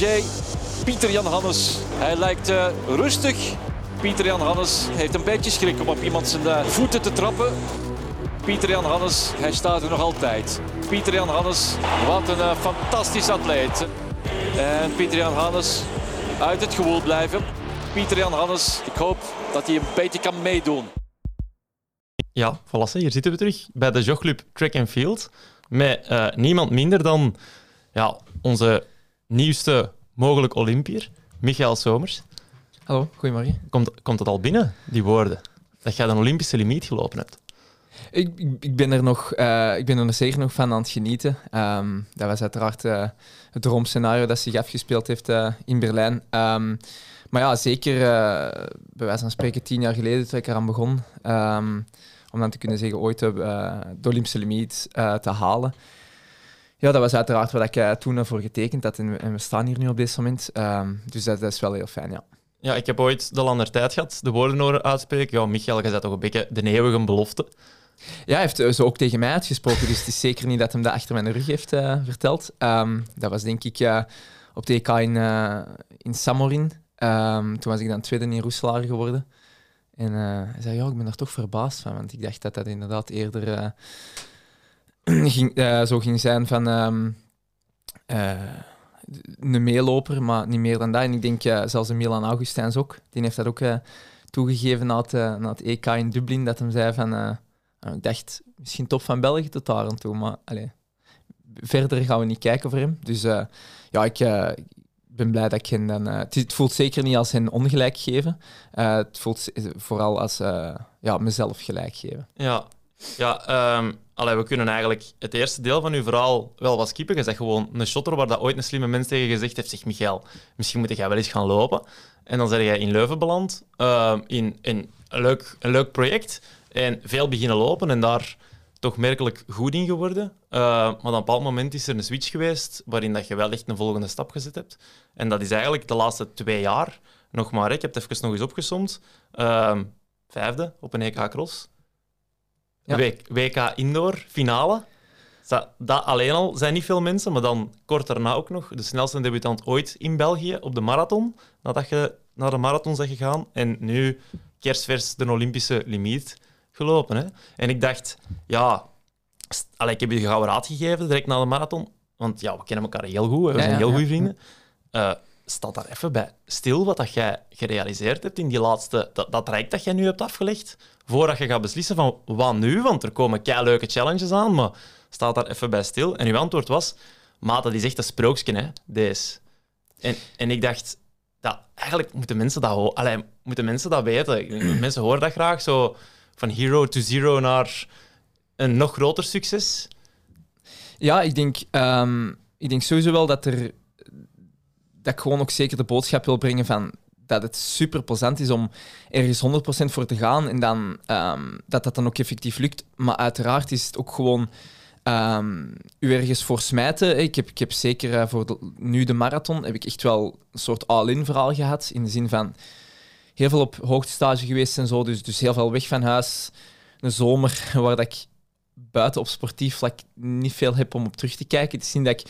Jay, Pieter-Jan Hannes. Hij lijkt uh, rustig. Pieter-Jan Hannes heeft een beetje schrik om op iemand zijn uh, voeten te trappen. Pieter-Jan Hannes, hij staat er nog altijd. Pieter-Jan Hannes, wat een uh, fantastisch atleet. En Pieter-Jan Hannes uit het gewoel blijven. Pieter-Jan Hannes, ik hoop dat hij een beetje kan meedoen. Ja, voilà, hier zitten we terug bij de jogclub Track and Field. Met niemand minder dan ja, onze nieuwste mogelijk Olympier, Michael Somers. Hallo, goedemorgen. Komt, komt het al binnen, die woorden? Dat jij een Olympische limiet gelopen hebt? Ik, ik, ik, ben er nog, uh, ik ben er zeker nog van aan het genieten. Um, dat was uiteraard uh, het droomscenario dat zich afgespeeld heeft uh, in Berlijn. Um, maar ja, zeker bij wijze van spreken tien jaar geleden toen ik eraan begon. Um, om dan te kunnen zeggen ooit de, de Olympische limiet te halen. Ja, dat was uiteraard wat ik toen voor getekend had. En, we staan hier nu op dit moment. dus dat, dat is wel heel fijn, ja. Ja, ik heb ooit de lander tijd gehad, de woorden horen uitspreken. Ja, Michael, je zei toch een beetje de eeuwige belofte. Ja, hij heeft ze ook tegen mij uitgesproken, dus het is zeker niet dat hem dat achter mijn rug heeft uh, verteld. Um, dat was denk ik uh, op de EK in, uh, in Samorin. Um, toen was ik dan tweede in Roeselaar geworden. En hij zei, ja, ik ben er toch verbaasd van, want ik dacht dat dat inderdaad eerder ging, zo ging zijn van um, een meeloper, maar niet meer dan dat. En ik denk zelfs de Milan Augustijns ook, die heeft dat ook toegegeven na het, EK in Dublin, dat hem zei van nou, ik dacht, misschien top van België tot daar aan toe, maar verder gaan we niet kijken voor hem. Dus uh, ja, ik uh, ben blij dat ik dan... Uh, het, voelt zeker niet als hen ongelijk geven. het voelt vooral als ja, mezelf gelijk geven. Ja, ja um, we kunnen eigenlijk het eerste deel van uw verhaal wel wat skippen. Je zegt gewoon een shotter waar dat ooit een slimme mens tegen gezegd heeft, zegt Michael, misschien moet jij wel eens gaan lopen. En dan ben jij in Leuven beland, ehm, in, een, leuk, een leuk project en veel beginnen lopen en daar toch merkelijk goed in geworden. Uh, maar op een bepaald moment is er een switch geweest waarin dat je wel echt een volgende stap gezet hebt. En dat is eigenlijk de laatste twee jaar nog maar. Ik heb het even nog eens opgesomd. Vijfde op een EK Cross. Ja. WK Indoor, finale. Dat, dat, alleen al zijn niet veel mensen, maar dan kort daarna ook nog de snelste debutant ooit in België op de marathon. Nadat je naar de marathon bent gegaan. En nu kerstvers de Olympische limiet gelopen. Hè? En ik dacht, ja, allee, ik heb je de gouden raad gegeven direct na de marathon. Want ja, we kennen elkaar heel goed, we zijn heel goede vrienden. Uh, staat daar even bij stil wat dat jij gerealiseerd hebt in die laatste... Dat, dat rijk dat jij nu hebt afgelegd, voordat je gaat beslissen van wat nu, want er komen kei leuke challenges aan, maar staat daar even bij stil. En uw antwoord was, maat, dat is echt een sprookje, hè, deze. En, en ik dacht, dat, eigenlijk moeten mensen dat, allee, moeten mensen dat weten. mensen horen dat graag, zo van hero to zero naar een nog groter succes? Ja, ik denk, um, ik denk sowieso wel dat er dat ik gewoon ook zeker de boodschap wil brengen van dat het super plezant is om ergens 100% voor te gaan en dan um, dat dat dan ook effectief lukt. Maar uiteraard is het ook gewoon um, u ergens voor smijten. Ik heb, ik heb zeker uh, voor nu de marathon heb ik echt wel een soort all-in verhaal gehad. In de zin van heel veel op hoogtestage geweest en zo. Dus, dus heel veel weg van huis. Een zomer waar dat ik buiten op sportief vlak niet veel heb om op terug te kijken. Het is niet dat ik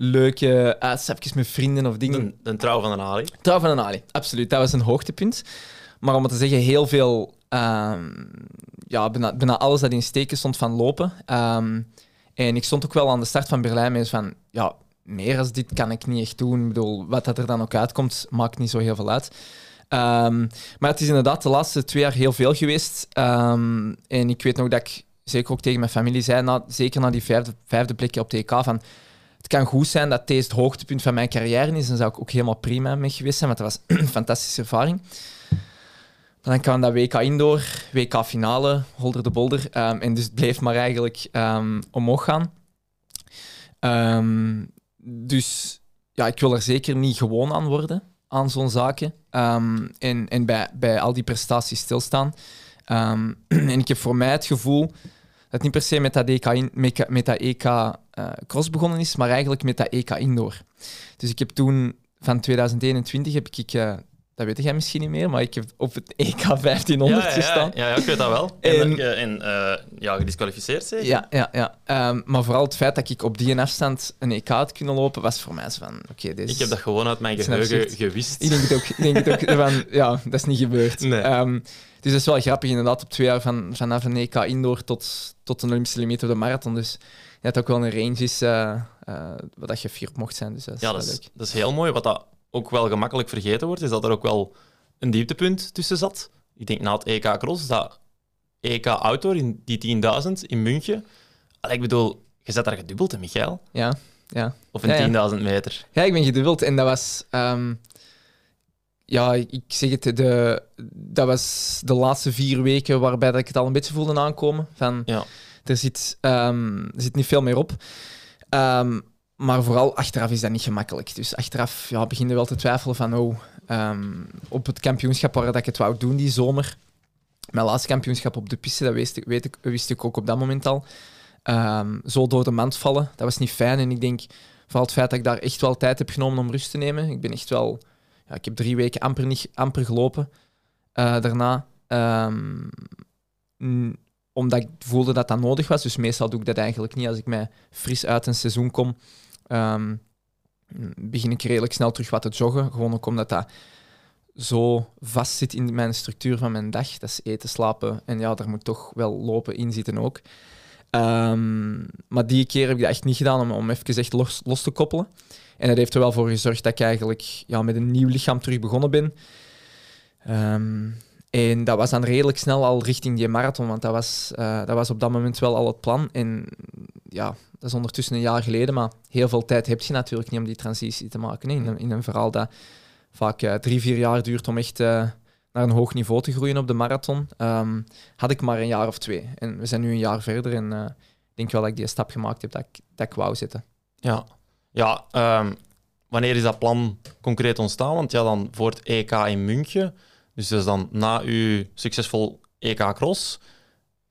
leuke uitstapjes met vrienden of dingen... De, de trouw van een Ali. Trouw van een Ali, absoluut. Dat was een hoogtepunt. Maar om het te zeggen, heel veel... Um, ja, bijna, bijna, alles dat in steken stond van lopen. Um, en ik stond ook wel aan de start van Berlijn met van... Ja, meer dan dit kan ik niet echt doen. Ik bedoel, wat dat er dan ook uitkomt, maakt niet zo heel veel uit. Um, maar het is inderdaad de laatste twee jaar heel veel geweest. Um, en ik weet nog dat ik zeker ook tegen mijn familie zei, na, zeker na die vijfde, vijfde plekje op de EK, van kan goed zijn dat deze het hoogtepunt van mijn carrière is. Dan zou ik ook helemaal prima mee geweest zijn, want dat was een fantastische ervaring. Dan kwam dat WK Indoor, WK Finale, Holder de Bolder. Um, en dus het bleef maar eigenlijk omhoog gaan. dus ja, ik wil er zeker niet gewoon aan worden aan zo'n zaken. En en bij, bij al die prestaties stilstaan. En ik heb voor mij het gevoel dat niet per se met dat EK, in, met, dat EK uh, cross begonnen is, maar eigenlijk met dat EK indoor. Dus ik heb toen van 2021 heb ik uh, dat weet jij misschien niet meer, maar ik heb op het EK 1500 ja, ja, gestaan. Ja, ja, ik weet dat wel. En- En, eh, en eh, ja, gedisqualificeerd zeker? Ja, ja, ja. Ehm, maar vooral het feit dat ik op die afstand een EK had kunnen lopen, was voor mij zo van, oké, is... Ik heb dat gewoon uit mijn geheugen gewist. Ik denk het ook. Ik denk het ook van, ja, dat is niet gebeurd. Nee. Ehm, dus dat is wel grappig, inderdaad, op twee jaar van, vanaf een EK indoor tot, tot een Olympische limiet op de marathon. Dus het ook wel een range is eh, wat dat je vier op mocht zijn. Dus dat is Ja, dat is, leuk. dat is heel mooi. Wat dat ook wel gemakkelijk vergeten wordt, is dat er ook wel een dieptepunt tussen zat. Ik denk na het EK Cross, dat EK Outdoor in die 10.000 in München. Allee, ik bedoel, je zet daar gedubbeld, hè, Michael? Ja, ja. Of een Ja, ja. 10.000 meter. ja, ik ben gedubbeld en dat was... ehm, ja, ik zeg het, de, dat was de laatste vier weken waarbij dat ik het al een beetje voelde aankomen. Van, Ja. er, zit, ehm, er zit niet veel meer op. Ehm, maar vooral achteraf is dat niet gemakkelijk. Dus achteraf ja, begin je wel te twijfelen van... Oh, ehm, op het kampioenschap waar dat ik het wou doen die zomer... Mijn laatste kampioenschap op de piste, dat wist ik, weet ik, wist ik ook op dat moment al. Zo door de mand vallen, dat was niet fijn. En ik denk vooral het feit dat ik daar echt wel tijd heb genomen om rust te nemen. Ik ben echt wel... Ja, ik heb drie weken amper, niet, amper gelopen eh, daarna. Ehm, omdat ik voelde dat dat nodig was. Dus meestal doe ik dat eigenlijk niet. Als ik mij fris uit een seizoen kom, ehm, begin ik redelijk snel terug wat te joggen. Gewoon ook omdat dat zo vast zit in mijn structuur van mijn dag. Dat is eten, slapen en ja, daar moet toch wel lopen in zitten ook. Ehm, maar die keer heb ik dat echt niet gedaan om, om even echt los, los te koppelen. En dat heeft er wel voor gezorgd dat ik eigenlijk ja, met een nieuw lichaam terug begonnen ben. Ehm, en dat was dan redelijk snel al richting die marathon, want dat was, eh, dat was op dat moment wel al het plan. En ja, dat is ondertussen een jaar geleden, maar heel veel tijd heb je natuurlijk niet om die transitie te maken. In, een, in een verhaal dat vaak eh, drie, vier jaar duurt om echt eh, naar een hoog niveau te groeien op de marathon, ehm, had ik maar een jaar of twee. En we zijn nu een jaar verder en ik denk wel dat ik die stap gemaakt heb dat ik, dat ik wou zetten. Ja, ja ehm, wanneer is dat plan concreet ontstaan? Want ja, dan voor het EK in München, dus dat is dan na uw succesvol EK Cross,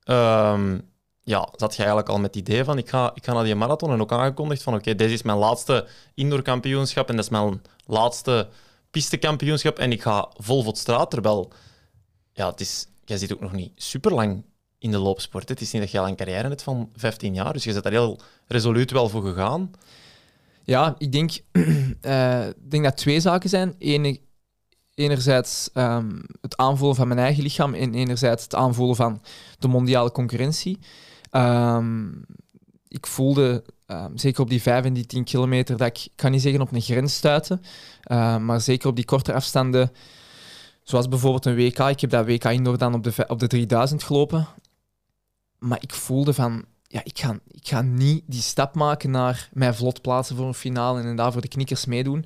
ehm, ja, zat je eigenlijk al met het idee van ik ga, ik ga naar die marathon en ook aangekondigd van oké, deze is mijn laatste indoorkampioenschap en dat is mijn laatste pistekampioenschap en ik ga vol voor straat, terwijl ja, het is, jij zit ook nog niet super lang in de loopsport. Het is niet dat je al een carrière hebt van 15 jaar, dus je zit daar heel resoluut wel voor gegaan. Ja, ik denk, eh, denk dat twee zaken zijn. Ene, enerzijds ehm, het aanvoelen van mijn eigen lichaam en enerzijds het aanvoelen van de mondiale concurrentie. Ehm, ik voelde, ehm, zeker op die 5 en die 10 kilometer, dat ik, kan niet zeggen op een grens stuiten, maar zeker op die korte afstanden, zoals bijvoorbeeld een WK. Ik heb dat WK indoor dan op de, op de 3000 gelopen. Maar ik voelde van, ja, ik ga, ik ga niet die stap maken naar mij vlot plaatsen voor een finale en daar voor de knikkers meedoen.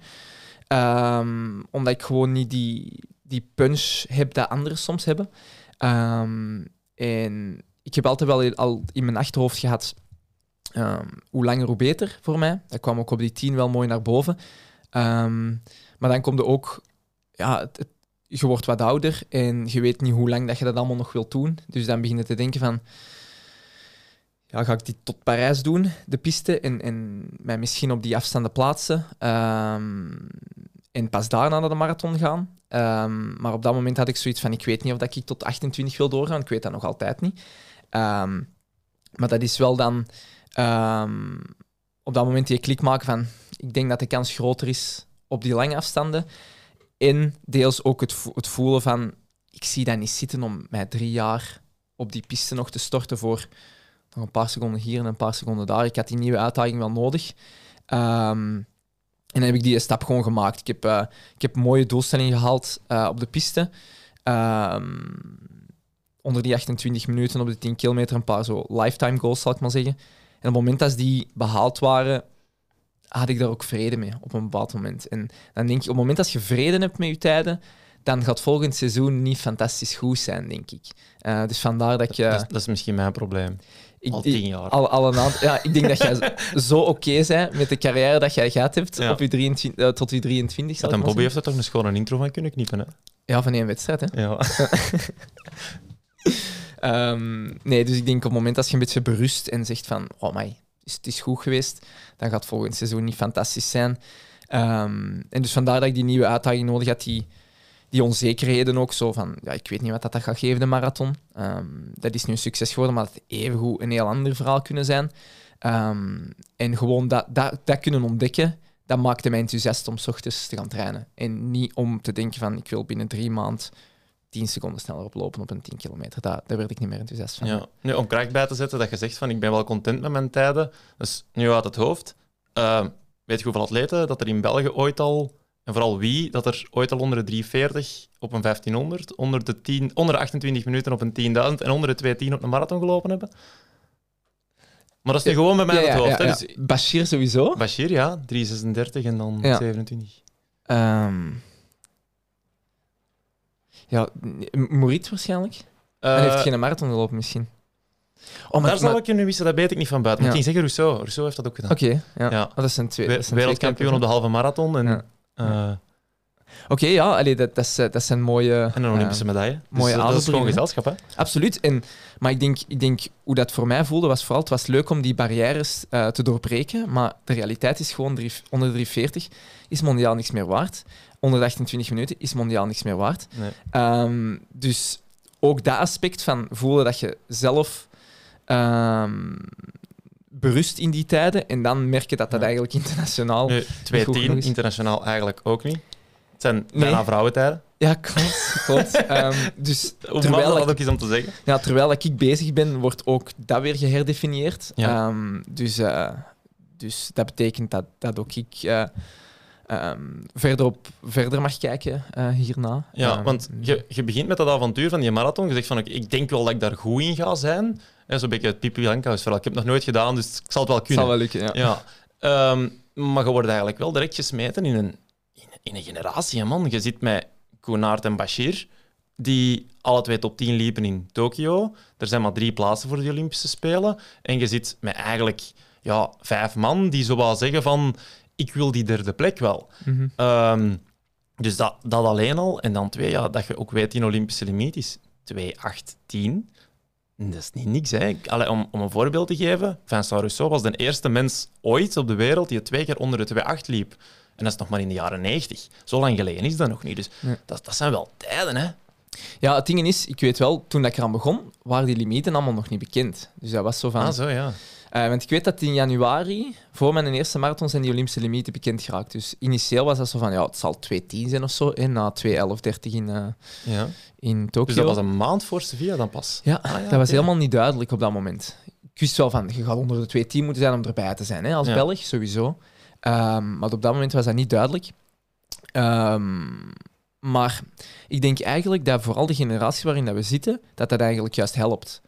Ehm, omdat ik gewoon niet die, die punch heb dat anderen soms hebben. Ehm, en ik heb altijd wel al in mijn achterhoofd gehad, ehm, hoe langer hoe beter voor mij. Dat kwam ook op die 10 wel mooi naar boven. Maar dan komt er ook, ja, het- je wordt wat ouder en je weet niet hoe lang dat je dat allemaal nog wilt doen. Dus dan begin je te denken van, ja, ga ik die tot Parijs doen, de piste, en, en mij misschien op die afstanden plaatsen. Ehm, en pas daarna naar de marathon gaan. Ehm, maar op dat moment had ik zoiets van, ik weet niet of dat ik tot 28 wil doorgaan. Ik weet dat nog altijd niet. Ehm, maar dat is wel dan op dat moment die klik maken van, ik denk dat de kans groter is op die lange afstanden. En deels ook het, het voelen van, ik zie dat niet zitten om mij drie jaar op die piste nog te storten voor nog een paar seconden hier en een paar seconden daar. Ik had die nieuwe uitdaging wel nodig. Ehm, en dan heb ik die stap gewoon gemaakt. Ik heb, eh, ik heb mooie doelstellingen gehaald eh, op de piste. Ehm, onder die 28 minuten op de 10 kilometer een paar zo lifetime goals, zal ik maar zeggen. En op het moment dat die behaald waren, had ik daar ook vrede mee op een bepaald moment. En dan denk je, op het moment dat je vrede hebt met je tijden, dan gaat volgend seizoen niet fantastisch goed zijn, denk ik. Eh, dus vandaar dat ik... eh, Dat, is, dat is misschien mijn probleem. Ik, Al tien jaar. al, al een aantal- ja, ik denk dat jij zo oké bent met de carrière dat jij gehad hebt Ja. op je 23, eh, tot je 23. zal Ja, maar Bobby heeft er toch een schone intro van kunnen knippen, hè? Ja, van één wedstrijd. Hè. Ja. Ehm, nee, dus ik denk op het moment dat je een beetje berust en zegt van, oh my, het is goed geweest, dan gaat volgend seizoen niet fantastisch zijn. Ehm, en dus vandaar dat ik die nieuwe uitdaging nodig had, die, die onzekerheden ook zo van, ja, ik weet niet wat dat, dat gaat geven, de marathon. Ehm, dat is nu een succes geworden, maar dat evengoed een heel ander verhaal kunnen zijn. Ehm, en gewoon dat, dat, dat kunnen ontdekken, dat maakte mij enthousiast om s ochtends te gaan trainen. En niet om te denken van, ik wil binnen drie maanden 10 seconden sneller oplopen op een 10 kilometer. Daar, daar werd ik niet meer enthousiast van. Ja. Nu, om kracht bij te zetten, dat je zegt van ik ben wel content met mijn tijden. Dus nu uit het hoofd. Uh, weet je hoeveel atleten dat er in België ooit al, en vooral wie, dat er ooit al onder de 340 op een 1500, onder de, 10, onder de 28 minuten op een 10.000 en onder de 210 op een marathon gelopen hebben? Maar dat is nu gewoon bij mij Ja, het hoofd. ja. Dus Bashir sowieso. Bashir, ja, 336 en dan Ja. 27. Ehm ja, M- Moritz waarschijnlijk. Eh, Hij heeft geen marathon gelopen misschien. Oh, daar zou ik je nu wissen, dat weet ik niet van buiten. Maar Ja. ik ging zeggen Rousseau. Rousseau heeft dat ook gedaan. Oké, ja. Ja. Oh, dat zijn twee. We- dat zijn twee Wereldkampioen op de halve marathon en, Ja. eh, Oké, ja, allee, dat, eh, dat zijn mooie... en een Olympische eh, medaille. Dus, mooie eh, dat is gewoon gezelschap, hè? Absoluut. En, maar ik denk, ik denk, hoe dat voor mij voelde, was vooral, het was leuk om die barrières te doorbreken. Maar de realiteit is gewoon, drie- onder de 340 is mondiaal niks meer waard. Onder de 28 minuten is mondiaal niks meer waard. Nee. Ehm, dus ook dat aspect van voelen dat je zelf ehm, berust in die tijden en dan merken dat dat Ja. eigenlijk internationaal... Nu, goed 210 genoeg is. internationaal eigenlijk ook niet. Het zijn Nee. bijna vrouwentijden. Ja, klopt. klopt. Ehm, dus terwijl dat ik, ook eens om te zeggen. ja, terwijl ik bezig ben, wordt ook dat weer geherdefinieerd. Ja. Ehm, dus, eh, dus dat betekent dat, dat ook ik eh, ehm, verder, op, verder mag kijken eh, hierna. Ja, want je, je begint met dat avontuur van die marathon. Je zegt van, oké, ik denk wel dat ik daar goed in ga zijn. En Zo'n beetje het Pipi verhaal. Ik heb het nog nooit gedaan, dus ik zal het wel kunnen. zal wel lukken, ja. Ja. Ehm, maar je wordt eigenlijk wel direct gesmeten in een, in, in een generatie, man. Je zit met Koenaert en Bashir, die alle twee top 10 liepen in Tokio. Er zijn maar drie plaatsen voor de Olympische Spelen. En je zit met eigenlijk ja, vijf man die zo wel zeggen van ik wil die derde plek wel. Mhm. Ehm, dus dat, dat alleen al. En dan twee, ja, dat je ook weet, die Olympische limiet is 2, 8, 10. Dat is niet niks. Hè. Allee, om, om een voorbeeld te geven, Vincent Rousseau was de eerste mens ooit op de wereld die het twee keer onder de 2,8 liep. En dat is nog maar in de jaren 90. Zo lang geleden is dat nog niet. Dus Nee. dat, dat zijn wel tijden, hè? Ja, het ding is, ik weet wel, toen dat ik eraan begon, waren die limieten allemaal nog niet bekend. Dus dat was zo van... Ah, zo ja. Eh, want ik weet dat in januari, voor mijn eerste marathon, zijn die Olympische limieten bekend geraakt. Dus initieel was dat zo van, ja, het zal 2.10 zijn of zo, en na 2.11.30 in, eh, ja. in Tokio. Dus dat was een maand voor Sevilla dan pas. Ja, Ah, ja, dat was helemaal niet duidelijk op dat moment. Ik wist wel van, je gaat onder de 2.10 moeten zijn om erbij te zijn, hè, als Ja. Belg, sowieso. Ehm, maar op dat moment was dat niet duidelijk. Ehm, maar ik denk eigenlijk dat vooral de generatie waarin dat we zitten, dat dat eigenlijk juist helpt.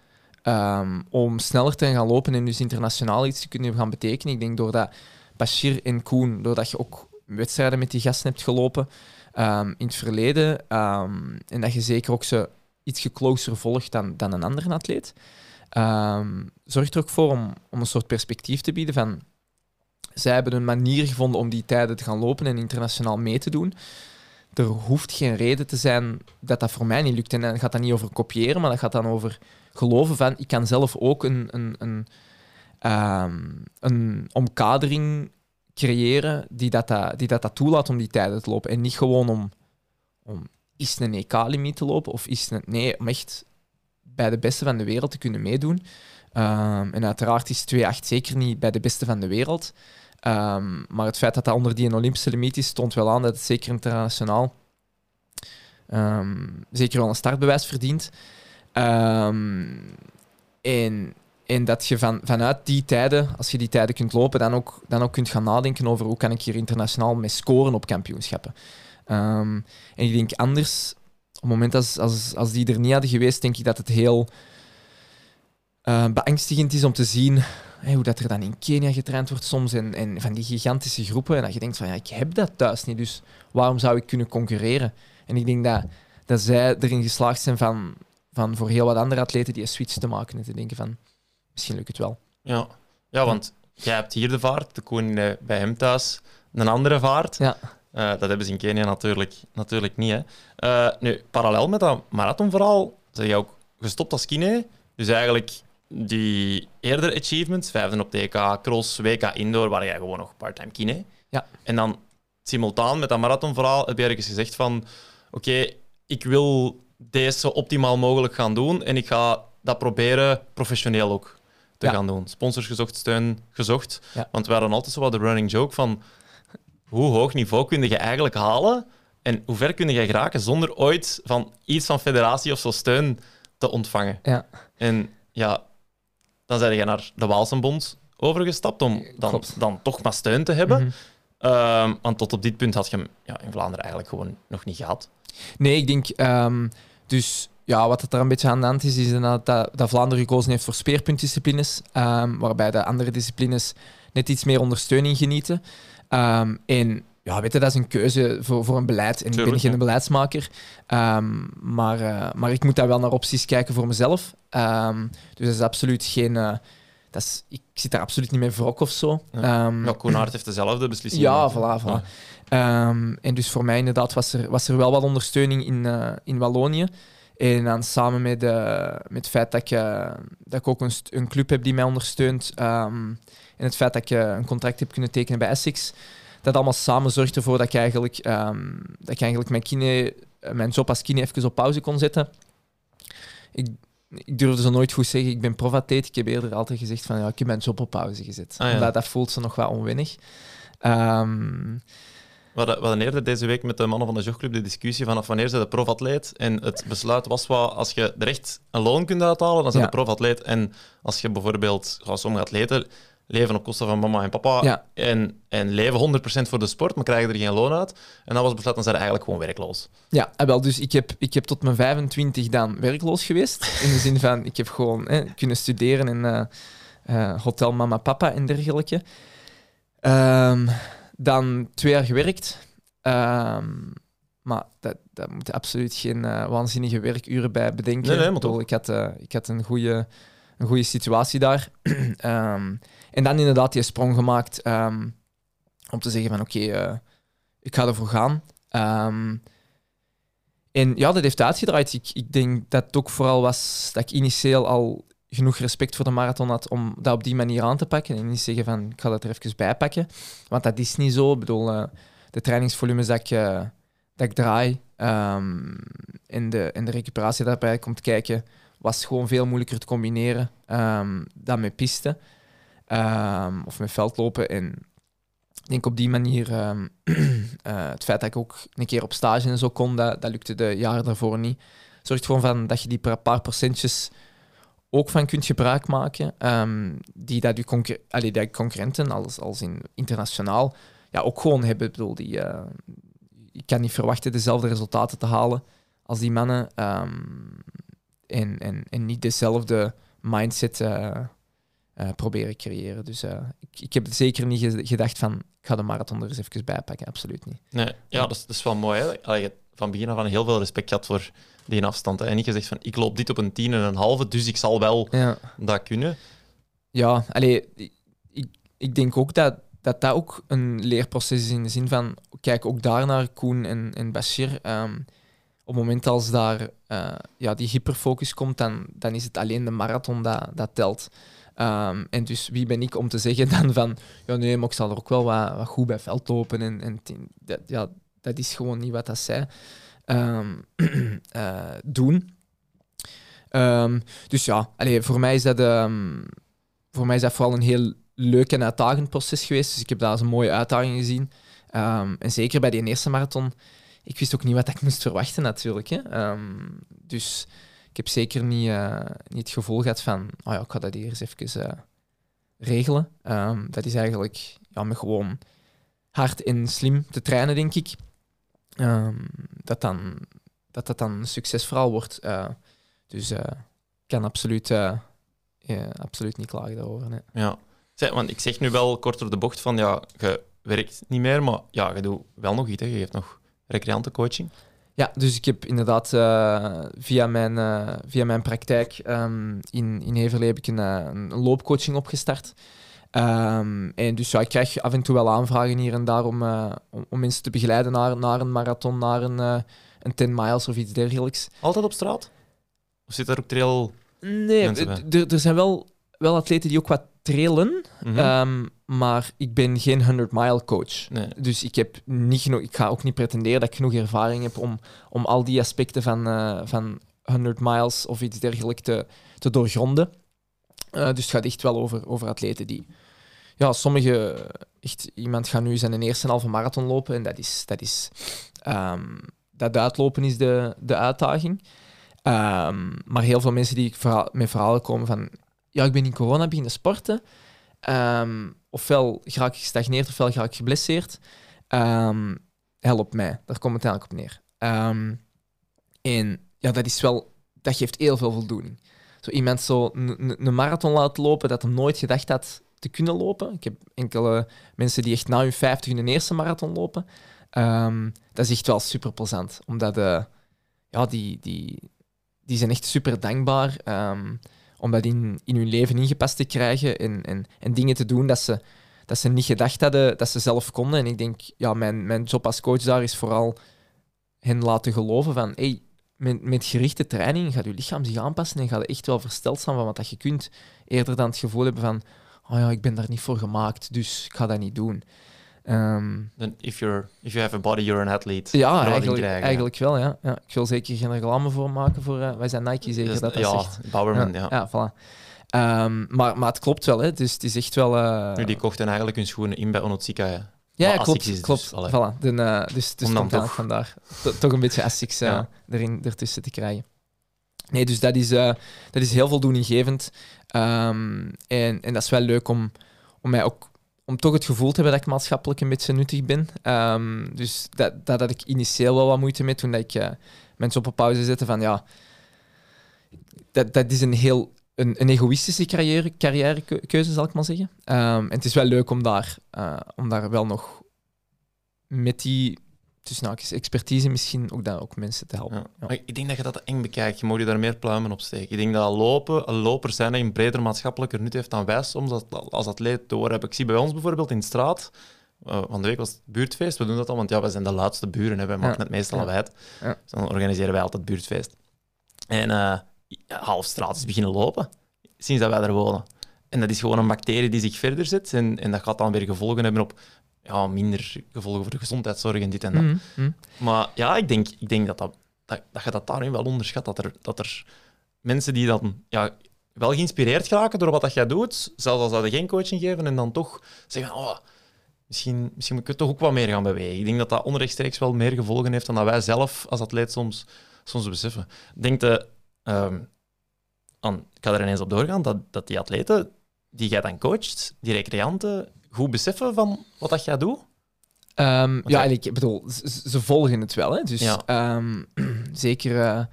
Ehm, om sneller te gaan lopen en dus internationaal iets te kunnen gaan betekenen. Ik denk doordat Bashir en Koen, doordat je ook wedstrijden met die gasten hebt gelopen ehm, in het verleden, ehm, en dat je zeker ook ze iets closer volgt dan, dan een andere atleet, zorgt er ook voor om, om een soort perspectief te bieden van zij hebben een manier gevonden om die tijden te gaan lopen en internationaal mee te doen. Er hoeft geen reden te zijn dat dat voor mij niet lukt. En dan gaat dat niet over kopiëren, maar dat gaat dan over geloven van ik kan zelf ook een, een, een, ehm, een omkadering creëren die dat, dat, die dat, dat toelaat om die tijden te lopen. En niet gewoon om, om is een EK-limiet te lopen of is het nee, om echt bij de beste van de wereld te kunnen meedoen. Ehm, en uiteraard is 2,8 zeker niet bij de beste van de wereld. Ehm, maar het feit dat dat onder die Olympische limiet is, toont wel aan dat het zeker internationaal zeker wel een startbewijs verdient. Ehm, en, en dat je van, vanuit die tijden, als je die tijden kunt lopen, dan ook, dan ook kunt gaan nadenken over hoe kan ik hier internationaal mee scoren op kampioenschappen. Ehm, en ik denk anders, op het moment als, als, als die er niet hadden geweest, denk ik dat het heel eh, beangstigend is om te zien hoe dat er dan in Kenia getraind wordt soms en, en van die gigantische groepen. En dat je denkt van ja, ik heb dat thuis niet, dus waarom zou ik kunnen concurreren? En ik denk dat, dat zij erin geslaagd zijn van, van voor heel wat andere atleten die een switch te maken en te denken van misschien lukt het wel. Ja. ja, want jij hebt hier de vaart, de koning eh, bij hem thuis een andere vaart. Ja. Eh, dat hebben ze in Kenia natuurlijk, natuurlijk niet. Hè. Eh, nu, parallel met dat marathonverhaal zijn je ook gestopt als kine. Dus eigenlijk die eerdere achievements, vijfde op TK, cross, WK indoor, waar jij gewoon nog part-time kine. Ja. En dan simultaan met dat marathonverhaal heb je ergens gezegd van oké, ik wil deze zo optimaal mogelijk gaan doen en ik ga dat proberen professioneel ook te Ja. gaan doen. Sponsors gezocht, steun gezocht. Ja. Want we hadden altijd zo wat de running joke van hoe hoog niveau kun je eigenlijk halen en hoe ver kun je geraken zonder ooit van iets van federatie of zo steun te ontvangen. Ja. En ja, dan zijn je naar de Waalsenbond overgestapt om dan, Klopt. dan toch maar steun te hebben. Mhm. Ehm, want tot op dit punt had je hem ja, in Vlaanderen eigenlijk gewoon nog niet gehad. Nee, ik denk... ehm, dus ja, wat het er een beetje aan de hand is, is dat, dat Vlaanderen gekozen heeft voor speerpuntdisciplines, ehm, waarbij de andere disciplines net iets meer ondersteuning genieten. Ehm, en ja, weet je, dat is een keuze voor, voor een beleid. En ik ben geen ja. beleidsmaker. Ehm, maar, eh, maar ik moet daar wel naar opties kijken voor mezelf. Dus dat is absoluut geen... eh, dat is, ik zit daar absoluut niet mee wrok of zo. Ja. Hart heeft dezelfde beslissing. ja, gemaakt. voilà, voilà. Ehm, en dus voor mij inderdaad was er, was er wel wat ondersteuning in, eh, in Wallonië. En dan samen met, eh, met het feit dat ik, eh, dat ik ook een, club heb die mij ondersteunt. ehm, en het feit dat ik een contract heb kunnen tekenen bij Essex. Dat allemaal samen zorgt ervoor dat ik eigenlijk, ehm, dat ik eigenlijk mijn, kine, mijn job als kine even op pauze kon zetten. Ik, ik durfde zo nooit goed zeggen, ik ben profatleet. Ik heb eerder altijd gezegd van ja, ik heb mijn job op pauze gezet. Ah, ja. Omdat dat voelt ze nog wel onwennig. Ehm, We hadden, we hadden eerder deze week met de mannen van de jogclub de discussie vanaf wanneer ze de profatleet. En het besluit was wel, als je er echt een loon kunt uithalen, dan zijn Ja. de profatleet. En als je bijvoorbeeld, zoals sommige atleten, leven op kosten van mama en papa Ja. en, en leven 100% voor de sport, maar krijgen er geen loon uit. En dat was het besluit, dan zijn ze eigenlijk gewoon werkloos. Ja, ah, wel, dus ik heb, ik heb tot mijn 25 dan werkloos geweest. In de zin van, ik heb gewoon hè, kunnen studeren in eh, eh, hotel mama papa en dergelijke. Ehm, dan twee jaar gewerkt. Ehm, maar dat, dat moet absoluut geen eh, waanzinnige werkuren bij bedenken. Nee, nee, maar toch. Ik had, eh, ik had een goede een goede situatie daar. Ehm, en dan inderdaad die sprong gemaakt ehm, om te zeggen van oké, eh, ik ga ervoor gaan. En ja, dat heeft uitgedraaid. Ik, ik denk dat het ook vooral was dat ik initieel al genoeg respect voor de marathon had om dat op die manier aan te pakken. En niet zeggen van, ik ga dat er even bij pakken. Want dat is niet zo. Ik bedoel, eh, de trainingsvolumes dat ik, eh, dat ik draai ehm, en, de, en de recuperatie daarbij komt kijken, was gewoon veel moeilijker te combineren ehm, dan met piste ehm, of met veldlopen. En ik denk op die manier, eh, het feit dat ik ook een keer op stage en zo kon, dat, dat lukte de jaren daarvoor niet. Zorgt gewoon van dat je die paar procentjes ook van kunt gebruik maken, ehm, die dat je concur allee, dat concurrenten, als, als in internationaal, ja, ook gewoon hebben. Ik bedoel, die, eh, je kan niet verwachten dezelfde resultaten te halen als die mannen ehm, en, en, en niet dezelfde mindset eh, eh, proberen creëren. Dus eh, ik, ik heb zeker niet ge- gedacht van, ik ga de marathon er eens even bij pakken. Absoluut niet. Nee, ja, dat is, dat is wel mooi. Hè? Allee, van begin af aan heel veel respect gehad voor die afstand. Hè? En niet gezegd van, ik loop dit op een tien en een halve, dus ik zal wel Ja. dat kunnen. Ja, allee, ik, ik denk ook dat, dat dat ook een leerproces is in de zin van, kijk ook daar naar Koen en, en Bashir. ehm, op het moment als daar eh, ja, die hyperfocus komt, dan, dan is het alleen de marathon dat, dat telt. Ehm, en dus wie ben ik om te zeggen dan van, ja nee, maar ik zal er ook wel wat, wat goed bij veld lopen. En, en dat, ja, dat is gewoon niet wat dat zij ehm, eh, doen. Ehm, dus ja, allee, voor mij is dat... ehm, voor mij is dat vooral een heel leuk en uitdagend proces geweest. Dus ik heb dat als een mooie uitdaging gezien. En zeker bij die eerste marathon, ik wist ook niet wat ik moest verwachten natuurlijk. Hè. Dus ik heb zeker niet, eh, niet het gevoel gehad van, oh ja, ik ga dat hier eens even eh, regelen. Dat is eigenlijk ja, met gewoon hard en slim te trainen, denk ik. Ehm, dat, dan, dat dat dan een succesverhaal wordt. Eh, dus eh, ik kan absoluut, eh, absoluut niet klagen daarover. Nee. Ja. Want ik zeg nu wel kort door de bocht van, ja, je werkt niet meer, maar ja, je doet wel nog iets. Hè? Je geeft nog recreantencoaching. Ja, dus ik heb inderdaad via, mijn, via mijn praktijk ehm, in, in Heverlee heb ik een, een loopcoaching opgestart. Ehm, en dus ja, ik krijg af en toe wel aanvragen hier en daar om, eh, om, om mensen te begeleiden naar, naar een marathon, naar een, eh, een 10 miles of iets dergelijks. Altijd op straat? Of zit daar ook trail... Nee, er zijn wel, wel atleten die ook wat trailen, Mhm. ehm, maar ik ben geen 100 mile coach. nee. Dus ik, heb niet genoeg, ik ga ook niet pretenderen dat ik genoeg ervaring heb om, om al die aspecten van, eh, van 100 miles of iets dergelijks te, te doorgronden. Dus het gaat echt wel over, over atleten die... Ja, sommige... Echt, iemand gaat nu zijn eerste halve marathon lopen en dat is... Dat, is, ehm, dat uitlopen is de, de uitdaging. Ehm, maar heel veel mensen die ik met verhalen komen van... Ja, ik ben in corona beginnen sporten. Ehm, ofwel ga ik gestagneerd, ofwel ga ik geblesseerd. Help mij. Daar komt het eigenlijk op neer. En ja, dat is wel... Dat geeft heel veel voldoening. Zo iemand zo een marathon laten lopen dat hem nooit gedacht had te kunnen lopen. Ik heb enkele mensen die echt na hun 50 hun eerste marathon lopen. Ehm, dat is echt wel super plezant. Omdat eh, ja, die, die, die zijn echt super dankbaar ehm, om dat in, in hun leven ingepast te krijgen en, en, en dingen te doen dat ze, dat ze niet gedacht hadden dat ze zelf konden. En ik denk, ja, mijn, mijn job als coach daar is vooral hen laten geloven van hey, met, met gerichte training gaat je lichaam zich aanpassen en gaat echt wel versteld staan van wat dat je kunt. Eerder dan het gevoel hebben van, oh ja, ik ben daar niet voor gemaakt, dus ik ga dat niet doen. Ehm, Dan if, you're, if you have a body, you're an athlete. ja, eigenlijk, krijgen, ja. eigenlijk wel. Ja. Ja, ik wil zeker geen reclame voor maken voor... eh, wij zijn Nike zeker Dus, dat dat ja, zegt. Bowerman, ja. ja, voilà. Ehm, maar, maar het klopt wel, hè. Dus het is echt wel... eh, Nu, die kochten eigenlijk hun schoenen in bij Onotsuka. hè. ja, maar klopt. Asics is klopt. dus, voilà. Eh, dus dus komt toch- vandaar to- toch een beetje Asics erin, ertussen te krijgen. Nee, dus dat is, eh, dat is heel voldoeninggevend. Ehm, en, en dat is wel leuk om, om mij ook om toch het gevoel te hebben dat ik maatschappelijk een beetje nuttig ben. Ehm, dus dat, dat had ik initieel wel wat moeite mee toen dat ik eh, mensen op een pauze zette van ja, dat, dat is een heel een, egoïstische carrière, carrièrekeuze, zal ik maar zeggen. Ehm, en het is wel leuk om daar, eh, om daar wel nog met die tussen haakjes, expertise misschien ook, daar ook mensen te helpen. Ja. Ik denk dat je dat eng bekijkt. Je mag je daar meer pluimen op steken. Ik denk dat lopen, een loper zijn dat een breder maatschappelijker nut heeft dan wij soms als, als atleet door hebben. Ik zie bij ons bijvoorbeeld in de straat, eh, van de week was het buurtfeest, we doen dat al, want ja, wij zijn de laatste buren, hè. wij maken het meestal al uit. Ja. Dus dan organiseren wij altijd buurtfeest. En eh, half straat is beginnen lopen, sinds dat wij daar wonen. En dat is gewoon een bacterie die zich verder zet en, en dat gaat dan weer gevolgen hebben op ja, minder gevolgen voor de gezondheidszorg en dit en dat. Mhm, mhm. Maar ja, ik denk, ik denk dat, dat, dat, dat je dat daarin wel onderschat. Dat er, dat er mensen die dan ja, wel geïnspireerd geraken door wat dat jij doet, zelfs als dat geen coaching geven, en dan toch zeggen, oh, misschien, misschien moet ik het toch ook wat meer gaan bewegen. Ik denk dat dat onrechtstreeks wel meer gevolgen heeft dan dat wij zelf als atleet soms, soms beseffen. Ik denk dat, ehm, aan, ik ga er ineens op doorgaan, dat, dat die atleten die jij dan coacht, die recreanten, goed beseffen van wat dat jij doet. Ehm, ja, ik bedoel, ze, ze volgen het wel. Hè? Dus Ja. ehm, zeker. eh,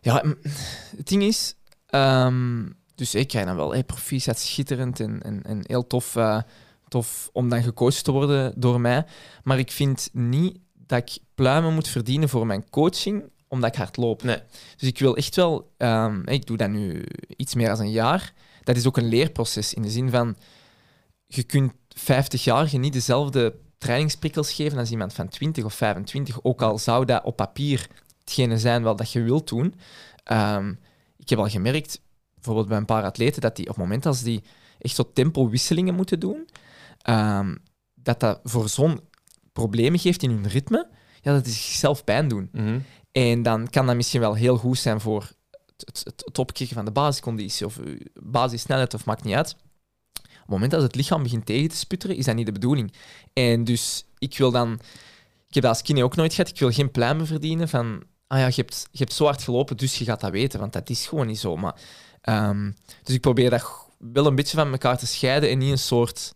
ja, het ding is, ehm, dus ik krijg dan wel hey, proficiat, schitterend en, en, en heel tof, eh, tof om dan gecoacht te worden door mij. Maar ik vind niet dat ik pluimen moet verdienen voor mijn coaching, omdat ik hard loop. Nee. Dus ik wil echt wel, ik doe dat nu iets meer dan een jaar. Dat is ook een leerproces in de zin van, je kunt 50 jaar niet dezelfde trainingsprikkels geven als iemand van 20 of 25, ook al zou dat op papier hetgene zijn wel dat je wilt doen. Ehm, ik heb al gemerkt, bijvoorbeeld bij een paar atleten, dat die op het moment als die echt zo tempowisselingen moeten doen, ehm, dat dat voor zo'n problemen geeft in hun ritme, ja, dat is zichzelf pijn doen. Mhm. En dan kan dat misschien wel heel goed zijn voor het, het, het van de basisconditie of basissnelheid, of maakt niet uit. Het moment dat het lichaam begint tegen te sputteren, is dat niet de bedoeling. En dus ik wil dan... Ik heb dat als kind ook nooit gehad. Ik wil geen pluimen verdienen van... Ah ja, je hebt, je hebt zo hard gelopen, dus je gaat dat weten. Want dat is gewoon niet zo. Maar, ehm, dus ik probeer dat wel een beetje van elkaar te scheiden en niet een soort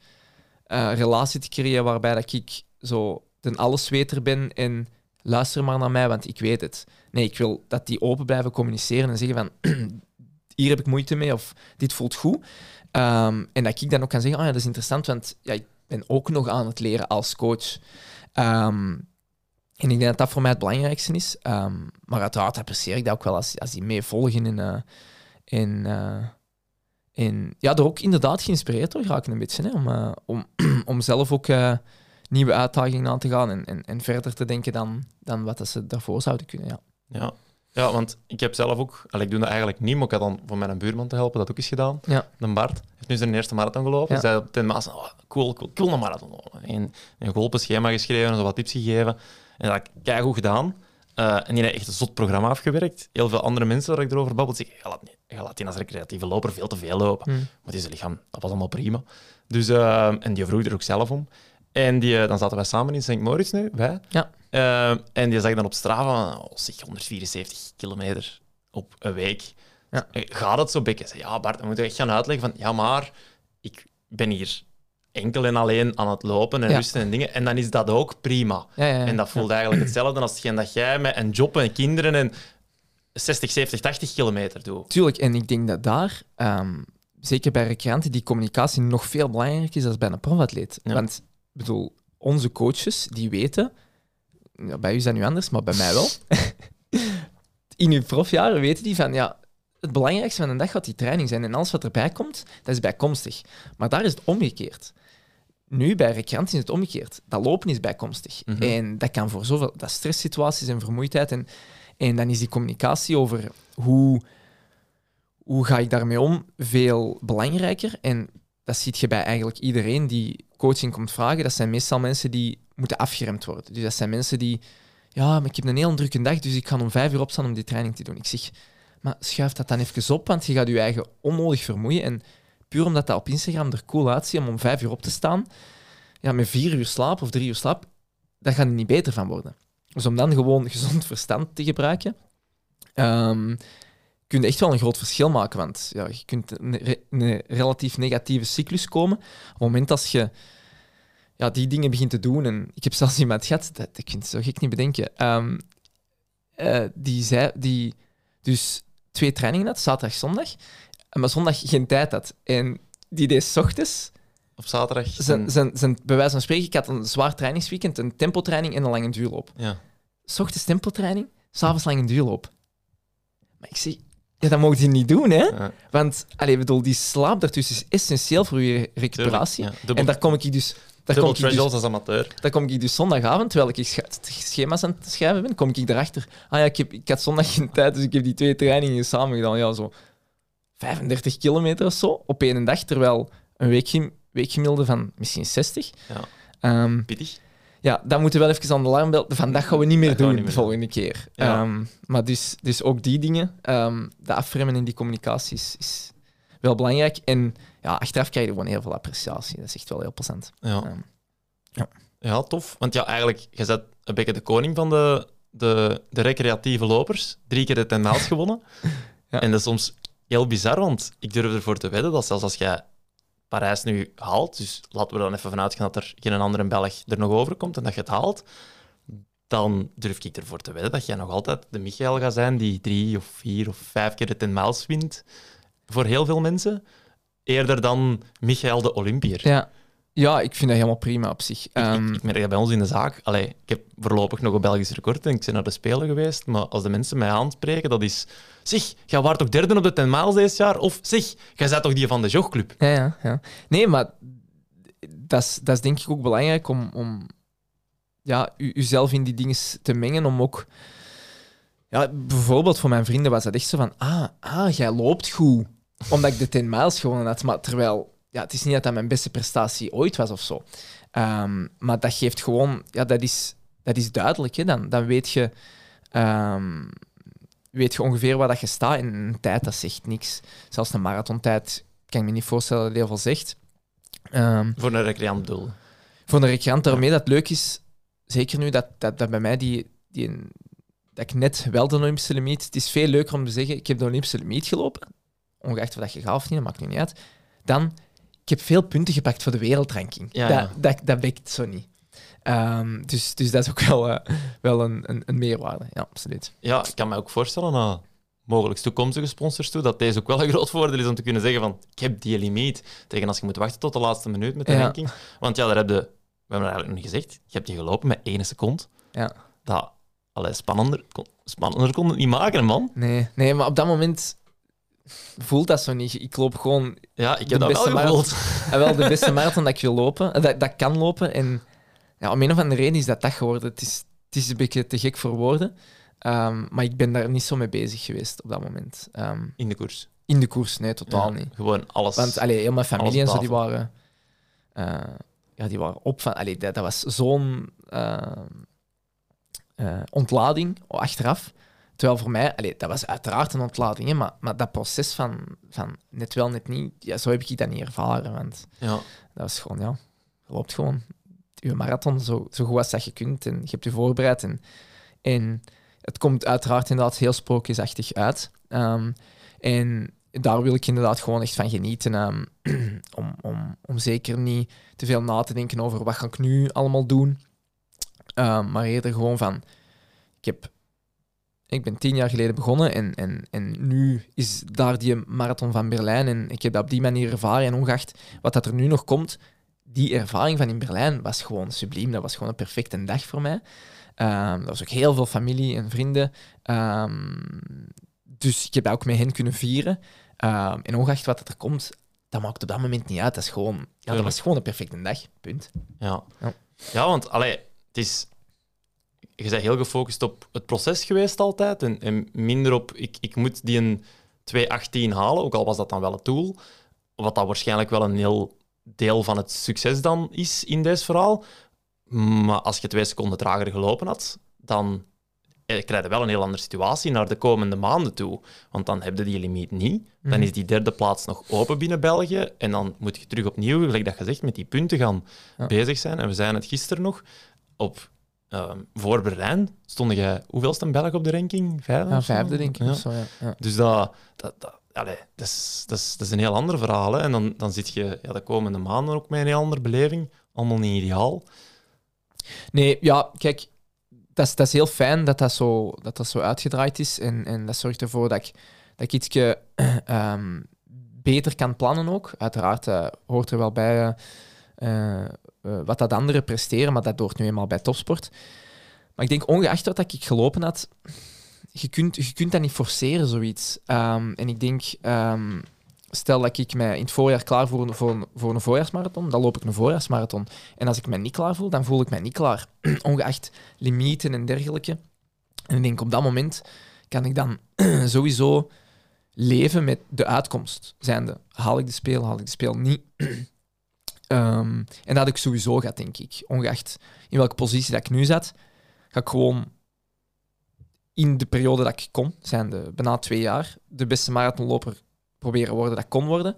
eh, relatie te creëren waarbij dat ik zo de allesweter ben en luister maar naar mij, want ik weet het. Nee, ik wil dat die open blijven communiceren en zeggen van hier heb ik moeite mee of dit voelt goed. Ehm, en dat ik dan ook kan zeggen, ah ja, dat is interessant, want ja, ik ben ook nog aan het leren als coach. Ehm, en ik denk dat dat voor mij het belangrijkste is. Ehm, maar uiteraard apprecieer ik dat ook wel als, als die meevolgen en, eh, eh, en ja, er ook inderdaad geïnspireerd door raken een beetje, hè, om, eh, om, om zelf ook nieuwe uitdagingen aan te gaan en, en, en verder te denken dan, dan wat ze daarvoor zouden kunnen. Ja. Ja. Ja, want ik heb zelf ook... Allee, ik doe dat eigenlijk niet, maar ik had dan voor mijn buurman te helpen dat ook eens gedaan. Ja. De Bart heeft nu zijn eerste marathon gelopen. Ja. Zij op ten maas, oh, cool, cool, cool, een marathon. En een geholpen schema geschreven en zo wat tips gegeven. En dat heb ik keigoed gedaan. Eh, en die heeft echt een zot programma afgewerkt. Heel veel andere mensen waar ik erover babbel, zeggen, je laat, niet- je laat die als recreatieve loper veel te veel lopen. Hmm. Maar zijn lichaam, dat was allemaal prima. Dus, eh, en die vroeg er ook zelf om. En die, eh, dan zaten wij samen in St. Moritz nu, wij. Ja. Eh, en die zag dan op Strava, oh, zeg, 174 kilometer op een week. Ja. Eh, Gaat het zo bekken? Ja, Bart, dan moet je echt gaan uitleggen van, ja, maar ik ben hier enkel en alleen aan het lopen en Ja. rusten en dingen. En dan is dat ook prima. Ja. En dat voelde eigenlijk hetzelfde als hetgeen dat jij met een job en kinderen en 60, 70, 80 kilometer doet. Tuurlijk, en ik denk dat daar, ehm, zeker bij recreanten, die communicatie nog veel belangrijker is dan bij een profatleet. Ja. Want, bedoel, onze coaches, die weten, ja, bij u is dat nu anders, maar bij mij wel, in uw profjaren weten die van, ja, het belangrijkste van een dag gaat die training zijn en alles wat erbij komt, dat is bijkomstig. Maar daar is het omgekeerd. Nu, bij recreanten is het omgekeerd. Dat lopen is bijkomstig. Mhm. En dat kan voor zoveel... Dat stresssituaties en vermoeidheid. En, en dan is die communicatie over hoe hoe ga ik daarmee om veel belangrijker. En dat ziet je bij eigenlijk iedereen die coaching komt vragen. Dat zijn meestal mensen die moeten afgeremd worden. Dus dat zijn mensen die, ja, maar ik heb een heel drukke dag, dus ik ga om vijf uur opstaan om die training te doen. Ik zeg, maar schuif dat dan even op, want je gaat je eigen onnodig vermoeien. En puur omdat dat op Instagram er cool uitziet om om vijf uur op te staan, ja, met vier uur slaap of drie uur slaap, daar gaat het niet beter van worden. Dus om dan gewoon gezond verstand te gebruiken, ehm, kun je echt wel een groot verschil maken. Want ja, je kunt in een, re- een relatief negatieve cyclus komen. Op het moment als je ja, die dingen begint te doen, en ik heb zelfs iemand gehad, dat ik vind het zo gek niet bedenken, ehm, eh, die zei, die dus twee trainingen had, zaterdag, zondag, maar zondag geen tijd had. En die deed 's ochtends Op zaterdag. zijn, zijn, zijn, bij wijze van spreken, ik had een zwaar trainingsweekend, een tempotraining en een lange duurloop. ja. S ochtends tempotraining, s'avonds lange duurloop. Maar ik zeg, ja, dat mocht je niet doen, hè? Ja, Want, allee, ik bedoel, die slaap daartussen is essentieel voor je tuurlijk. recuperatie. Ja, En daar kom ik dus... Daar dubbel kom, ik dus, als amateur. daar kom ik dus zondagavond, terwijl ik schema's aan het schrijven ben, kom ik erachter. Ah ja, ik, heb, ik had zondag geen tijd, dus ik heb die twee trainingen samen gedaan. Ja, zo 35 kilometer of zo, op één dag, terwijl een weekgem- weekgemiddelde van misschien 60. Ja. Ehm, Pittig. ja, dat moeten we wel even aan de alarmbel. Van dat gaan we niet meer Dat doen niet de volgende keer. Ja. Ehm, maar dus, dus ook die dingen, ehm de afremmen in die communicatie is, is wel belangrijk. En ja, achteraf krijg je gewoon heel veel appreciatie. Dat is echt wel heel plezant. Ja. Ehm, ja, tof. Want ja, eigenlijk, je bent een beetje de koning van de, de, de recreatieve lopers. Drie keer de ten Miles gewonnen. Ja. En dat is soms heel bizar, want ik durf ervoor te wedden dat zelfs als jij Parijs nu haalt, dus laten we dan even vanuit gaan dat er geen andere Belg er nog over komt en dat je het haalt, dan durf ik ervoor te wedden dat jij nog altijd de Michael gaat zijn die drie of vier of vijf keer de 10 miles wint. Voor heel veel mensen. Eerder dan Michael de Olympier. ja. ja, ik vind dat helemaal prima op zich. Ik, Ehm, ik, ik merk dat bij ons in de zaak. Allee, ik heb voorlopig nog een Belgisch record en ik ben naar de Spelen geweest. Maar als de mensen mij aanspreken, dat is... Zeg, jij waart toch derde op de 10 miles dit jaar? Of zeg, jij bent toch die van de jogclub? Ja, ja, ja. Nee, maar dat is, dat is denk ik ook belangrijk om, om ja, u, uzelf in die dingen te mengen. Om ook... Ja, bijvoorbeeld voor mijn vrienden was dat echt zo van... Ah, ah jij loopt goed. Omdat ik de 10 miles gewonnen had. Maar terwijl... Ja, het is niet dat dat mijn beste prestatie ooit was of zo. Ehm, maar dat geeft gewoon... Ja, dat is, dat is duidelijk. Hè? Dan, dan weet je... ehm, weet je ongeveer waar dat je staat. En een tijd, dat zegt niks. Zelfs een marathontijd kan ik me niet voorstellen dat het heel veel zegt. Ehm, Voor een recreant doel. voor een recreant daarmee dat leuk is, zeker nu dat, dat, dat bij mij die, die dat ik net wel de Olympische limiet, het is veel leuker om te zeggen, ik heb de Olympische limiet gelopen, ongeacht of dat je gaat of niet, dat maakt nu niet uit, dan, ik heb veel punten gepakt voor de wereldranking. Ja, dat, ja. Dat, dat wekt zo niet. Ehm, dus, dus dat is ook wel, eh, wel een, een, een meerwaarde, ja, absoluut. Ja, ik kan me ook voorstellen naar mogelijk toekomstige sponsors toe, dat deze ook wel een groot voordeel is om te kunnen zeggen van ik heb die limiet. Tegen als je moet wachten tot de laatste minuut met de Ja. ranking. Want ja, daar heb je, we hebben het eigenlijk nog niet gezegd, je hebt die gelopen met één seconde. Ja. Dat, allee, spannender, kon- spannender kon het niet maken, man. Nee, nee, maar op dat moment voelt dat zo niet. Ik loop gewoon Ja, ik De heb dat beste wel gevoeld. En wel de beste marathon dat ik wil lopen, eh, dat, dat kan lopen. En ja, om een of andere reden is dat dat geworden. Het is, het is een beetje te gek voor woorden. Ehm, maar ik ben daar niet zo mee bezig geweest op dat moment. Ehm, In de koers. in de koers, nee, totaal Ja, niet. Gewoon alles. Want allee, heel mijn familie en zo, die waren, eh, ja, die waren op van... Allee, dat, dat was zo'n eh, eh, ontlading achteraf. Terwijl voor mij, allee, dat was uiteraard een ontlading, hè, maar, maar dat proces van, van net wel, net niet, ja, zo heb ik dat niet ervaren. Want ja. dat was gewoon, ja, je loopt gewoon je marathon zo, zo goed als dat je kunt en je hebt je voorbereid. En, en het komt uiteraard inderdaad heel sprookjesachtig uit. Ehm, en daar wil ik inderdaad gewoon echt van genieten. ehm, om, om, om zeker niet te veel na te denken over wat ga ik nu allemaal doen. Ehm, maar eerder gewoon van, ik heb... Ik ben tien jaar geleden begonnen en, en, en nu is daar die marathon van Berlijn. En ik heb dat op die manier ervaren. En ongeacht wat dat er nu nog komt, die ervaring van in Berlijn was gewoon subliem. Dat was gewoon een perfecte dag voor mij. Ehm dat was ook heel veel familie en vrienden. Ehm, dus ik heb dat ook met hen kunnen vieren. Ehm, en ongeacht wat er komt, dat maakt op dat moment niet uit. Dat, is gewoon, ja, dat was gewoon een perfecte dag. Punt. Ja. Ja. ja. want allee, het is... Je bent heel gefocust op het proces geweest altijd en, en minder op ik, ik moet die een 2.18 halen, ook al was dat dan wel het doel. Wat dat waarschijnlijk wel een heel deel van het succes dan is in deze verhaal. Maar als je twee seconden trager gelopen had, dan eh, krijg je wel een heel andere situatie naar de komende maanden toe. Want dan heb je die limiet niet. Dan Mhm. is die derde plaats nog open binnen België. En dan moet je terug opnieuw, gelijk dat je zegt, met die punten gaan Ja. bezig zijn. En we zijn het gisteren nog op ehm, voor Berlijn. Stond jij hoeveelste Belg op de ranking? Vijfde? Ja, vijfde, denk ik. Ja. Zo, ja. Ja. Dus dat, dat, dat, allee, dat, is, dat, is, dat is een heel ander verhaal. Hè. En dan, dan zit je ja, de komende maanden ook met een heel andere beleving. Allemaal niet ideaal. Nee, ja, kijk, dat is, dat is heel fijn dat dat zo, dat dat zo uitgedraaid is. En, en dat zorgt ervoor dat ik, dat ik ietsje ehm, beter kan plannen ook. Uiteraard eh, hoort er wel bij eh, eh, wat dat anderen presteren, maar dat hoort nu eenmaal bij topsport. Maar ik denk, ongeacht wat dat ik gelopen had, je kunt, je kunt dat niet forceren, zoiets. Ehm, en ik denk, ehm, stel dat ik mij in het voorjaar klaar voor, voor, voor een voorjaarsmarathon, dan loop ik een voorjaarsmarathon. En als ik mij niet klaar voel, dan voel ik mij niet klaar. Ongeacht limieten en dergelijke. En ik denk, op dat moment kan ik dan sowieso leven met de uitkomst. Zijnde, haal ik de speel, haal ik de speel niet. Ehm, en dat ik sowieso gehad, denk ik. Ongeacht in welke positie dat ik nu zat, ga ik gewoon in de periode dat ik kon, zijn de bijna twee jaar, de beste marathonloper proberen worden dat ik kon worden.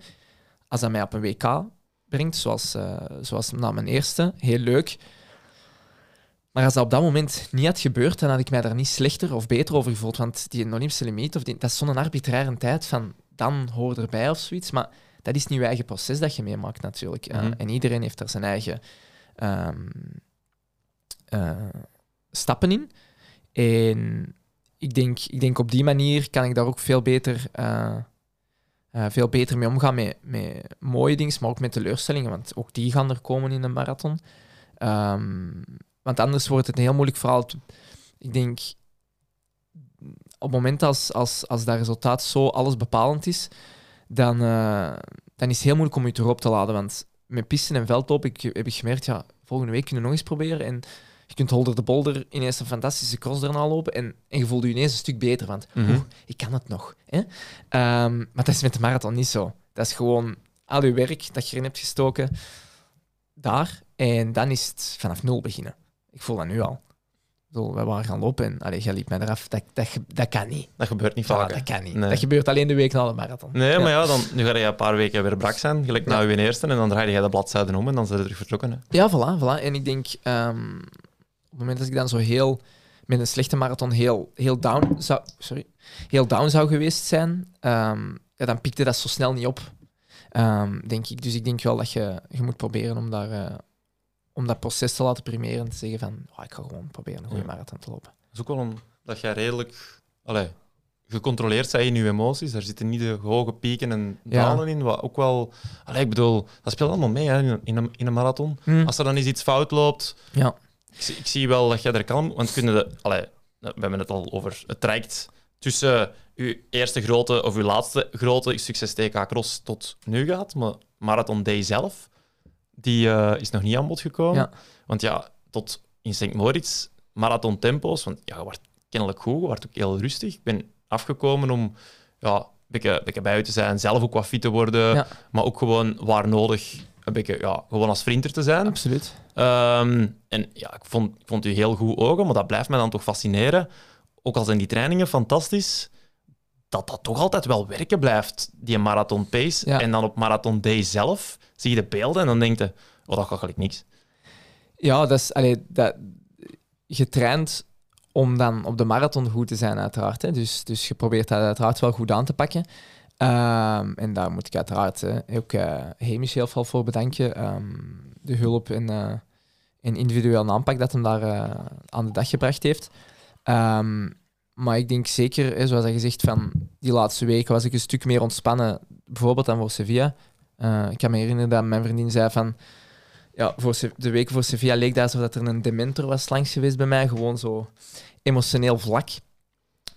Als dat mij op een WK brengt, zoals, eh, zoals na mijn eerste, heel leuk. Maar als dat op dat moment niet had gebeurd, dan had ik mij daar niet slechter of beter over gevoeld. Want die Olympische limiet, of die, dat is zo'n arbitraire tijd van dan hoor erbij of zoiets. Maar dat is niet je eigen proces dat je meemaakt natuurlijk. Eh, Mhm. en iedereen heeft daar zijn eigen ehm, eh, stappen in. En ik denk, ik denk op die manier kan ik daar ook veel beter, eh, veel beter mee omgaan met, met mooie dingen, maar ook met teleurstellingen. Want ook die gaan er komen in een marathon. Ehm, want anders wordt het een heel moeilijk verhaal. Ik denk, op het moment als, als, als dat resultaat zo alles bepalend is, dan, eh, dan is het heel moeilijk om je erop te laden. Want met pisten en veldloop ik, heb ik gemerkt, ja, volgende week kunnen we nog eens proberen. En je kunt holder de bolder ineens een fantastische cross daarna lopen en, en je voelt je ineens een stuk beter. Want Mhm. oeh, ik kan het nog. Hè? Ehm, maar dat is met de marathon niet zo. Dat is gewoon al je werk dat je erin hebt gestoken daar. En dan is het vanaf nul beginnen. Ik voel dat nu al. Bedoel, we waren gaan lopen en allee, jij liep mij eraf. Dat, dat, dat kan niet. Dat gebeurt niet vaak. dat kan niet. Nee. Dat gebeurt alleen de week na de marathon. Nee, maar ja, dan, nu ga je een paar weken weer brak zijn, gelijk na Ja. je eerste, en dan draai je de bladzijden om en dan zijn ze terug vertrokken. Hè. Ja, voilà, voilà. En ik denk, ehm, op het moment dat ik dan zo heel, met een slechte marathon heel, heel, down, zou, sorry, heel down zou geweest zijn, ehm, ja, dan pikte dat zo snel niet op, ehm, denk ik. Dus ik denk wel dat je, je moet proberen om, daar, eh, om dat proces te laten primeren en te zeggen van, oh, ik ga gewoon proberen een goede Ja. marathon te lopen. Dat is ook wel een, dat jij redelijk allee, gecontroleerd bent in je emoties. Daar zitten niet de hoge pieken en Ja. dalen in. Wat ook wel, allee, ik bedoel, dat speelt allemaal mee hè, in, een- in, een, marathon. Als er dan eens iets fout loopt, Ja. ik, zie- ik zie wel dat jij er kan. Want kunnen de, allee, we hebben het al over. Het traject tussen uw eerste grote of uw laatste grote succes TK Cross tot nu gaat. Maar Marathon Day zelf, die eh, is nog niet aan bod gekomen. Ja. Want ja, tot in St. Moritz, marathon tempo's. Want ja, je wordt kennelijk goed. Je werd ook heel rustig. Ik ben afgekomen om ja, een beetje, beetje bij u te zijn, zelf ook wat fit te worden, Ja. maar ook gewoon waar nodig een beetje, ja, gewoon als vriend te zijn. Absoluut. Ehm, en ja, ik vond, ik vond u heel goed ogen, maar dat blijft mij dan toch fascineren. Ook al zijn die trainingen fantastisch, dat dat toch altijd wel werken blijft, die marathon pace. Ja. En dan op marathon day zelf zie je de beelden en dan denk je, oh, dat gaat gelijk niks. Ja, dat is allee, dat, getraind om dan op de marathon goed te zijn, uiteraard. Hè. Dus, dus je probeert dat uiteraard wel goed aan te pakken. Ehm, en daar moet ik uiteraard hè, ook eh Hamish heel veel voor bedanken. Ehm, de hulp en, en individuele aanpak dat hem daar eh, aan de dag gebracht heeft. Ehm, maar ik denk zeker, hè, zoals hij gezegd, van die laatste weken was ik een stuk meer ontspannen, bijvoorbeeld dan voor Sevilla. Eh, ik kan me herinneren dat mijn vriendin zei van ja, voor de week voor Sevilla leek dat alsof dat er een dementor was langs geweest bij mij. Gewoon zo emotioneel vlak.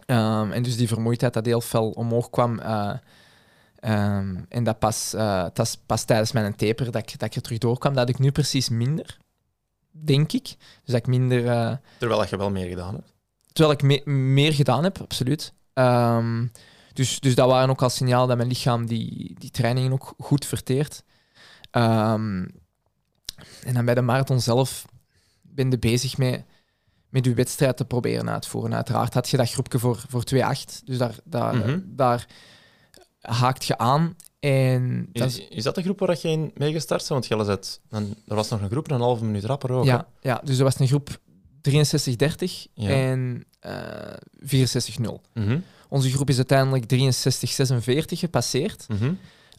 Ehm, en dus die vermoeidheid dat heel fel omhoog kwam. eh, ehm, en dat pas, eh, tas- pas tijdens mijn taper dat ik, dat ik er terug doorkwam. Dat ik nu precies minder, denk ik. Dus dat ik minder... eh, Terwijl dat je wel meer gedaan hebt. Terwijl ik me- meer gedaan heb, absoluut. Ehm, dus, dus dat waren ook al signaal dat mijn lichaam die, die trainingen ook goed verteert. Ehm, en dan bij de marathon zelf ben je bezig met, met je wedstrijd te proberen uitvoeren. Uiteraard had je dat groepje voor, voor 2-8, dus daar, daar, Mhm. daar haakt je aan. En dat Is, is dat de groep waar dat je in mee gestart bent? Want Gelle zet, dan, er was nog een groep, een halve minuut rapper ook. hè? ja, ja, dus er was een groep 63-30 Ja. en eh 64-0. Mhm, Onze groep is uiteindelijk 63-46 gepasseerd. mhm.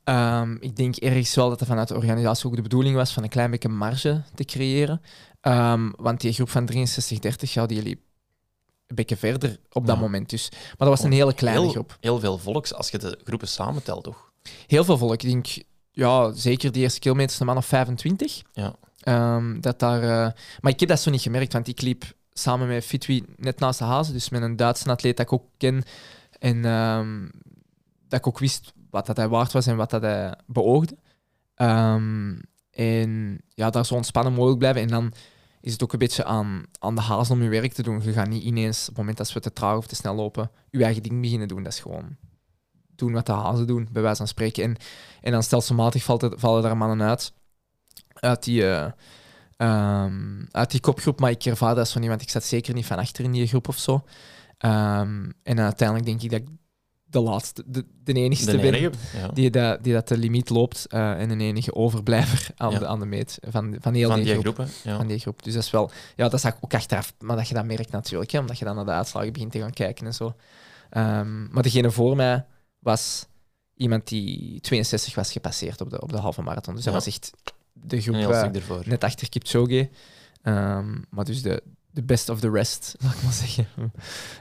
Ehm, ik denk ergens wel dat er vanuit de organisatie ook de bedoeling was van een klein beetje marge te creëren. Ehm, want die groep van 63-30, ja, die liep een beetje verder op dat Ja. moment. Dus. Maar dat was een hele kleine heel, groep. Heel veel volks als je de groepen samentelt, toch? Heel veel volk. Ik denk, ja, zeker die eerste kilometers een man of 25. Ja. Ehm, dat daar, eh, Maar ik heb dat zo niet gemerkt, want ik liep samen met Fitwi net naast de hazen, dus met een Duitse atleet dat ik ook ken. En ehm, dat ik ook wist wat dat hij waard was en wat dat hij beoogde. Ehm, en ja, daar zo ontspannen mogelijk blijven. En dan is het ook een beetje aan, aan de hazen om je werk te doen. Je gaat niet ineens, op het moment dat we te traag of te snel lopen, je eigen ding beginnen doen. Dat is gewoon doen wat de hazen doen, bij wijze van spreken. En, en dan stelselmatig valt er, vallen er mannen uit, uit die, eh, ehm, uit die kopgroep. Maar ik ervaar dat zo niet, want ik zat zeker niet van achter in die groep of zo. Ehm, en uiteindelijk denk ik dat ik de laatste, de, de enigste De ben enige. Ja. die, dat, die dat de limiet loopt eh, en een enige overblijver aan, Ja. de, aan de meet van, van heel Van die, die groep. Ja. Van die groep. Dus dat is wel, ja, dat zag ik ook achteraf, maar dat je dat merkt natuurlijk, hè, omdat je dan naar de uitslagen begint te gaan kijken en zo. Ehm, maar degene voor mij was iemand die 62 was gepasseerd op de, op de halve marathon. Dus dat was echt de groep ervoor. net achter Kipchoge. Ehm, maar dus de, de best of the rest, laat ik maar zeggen,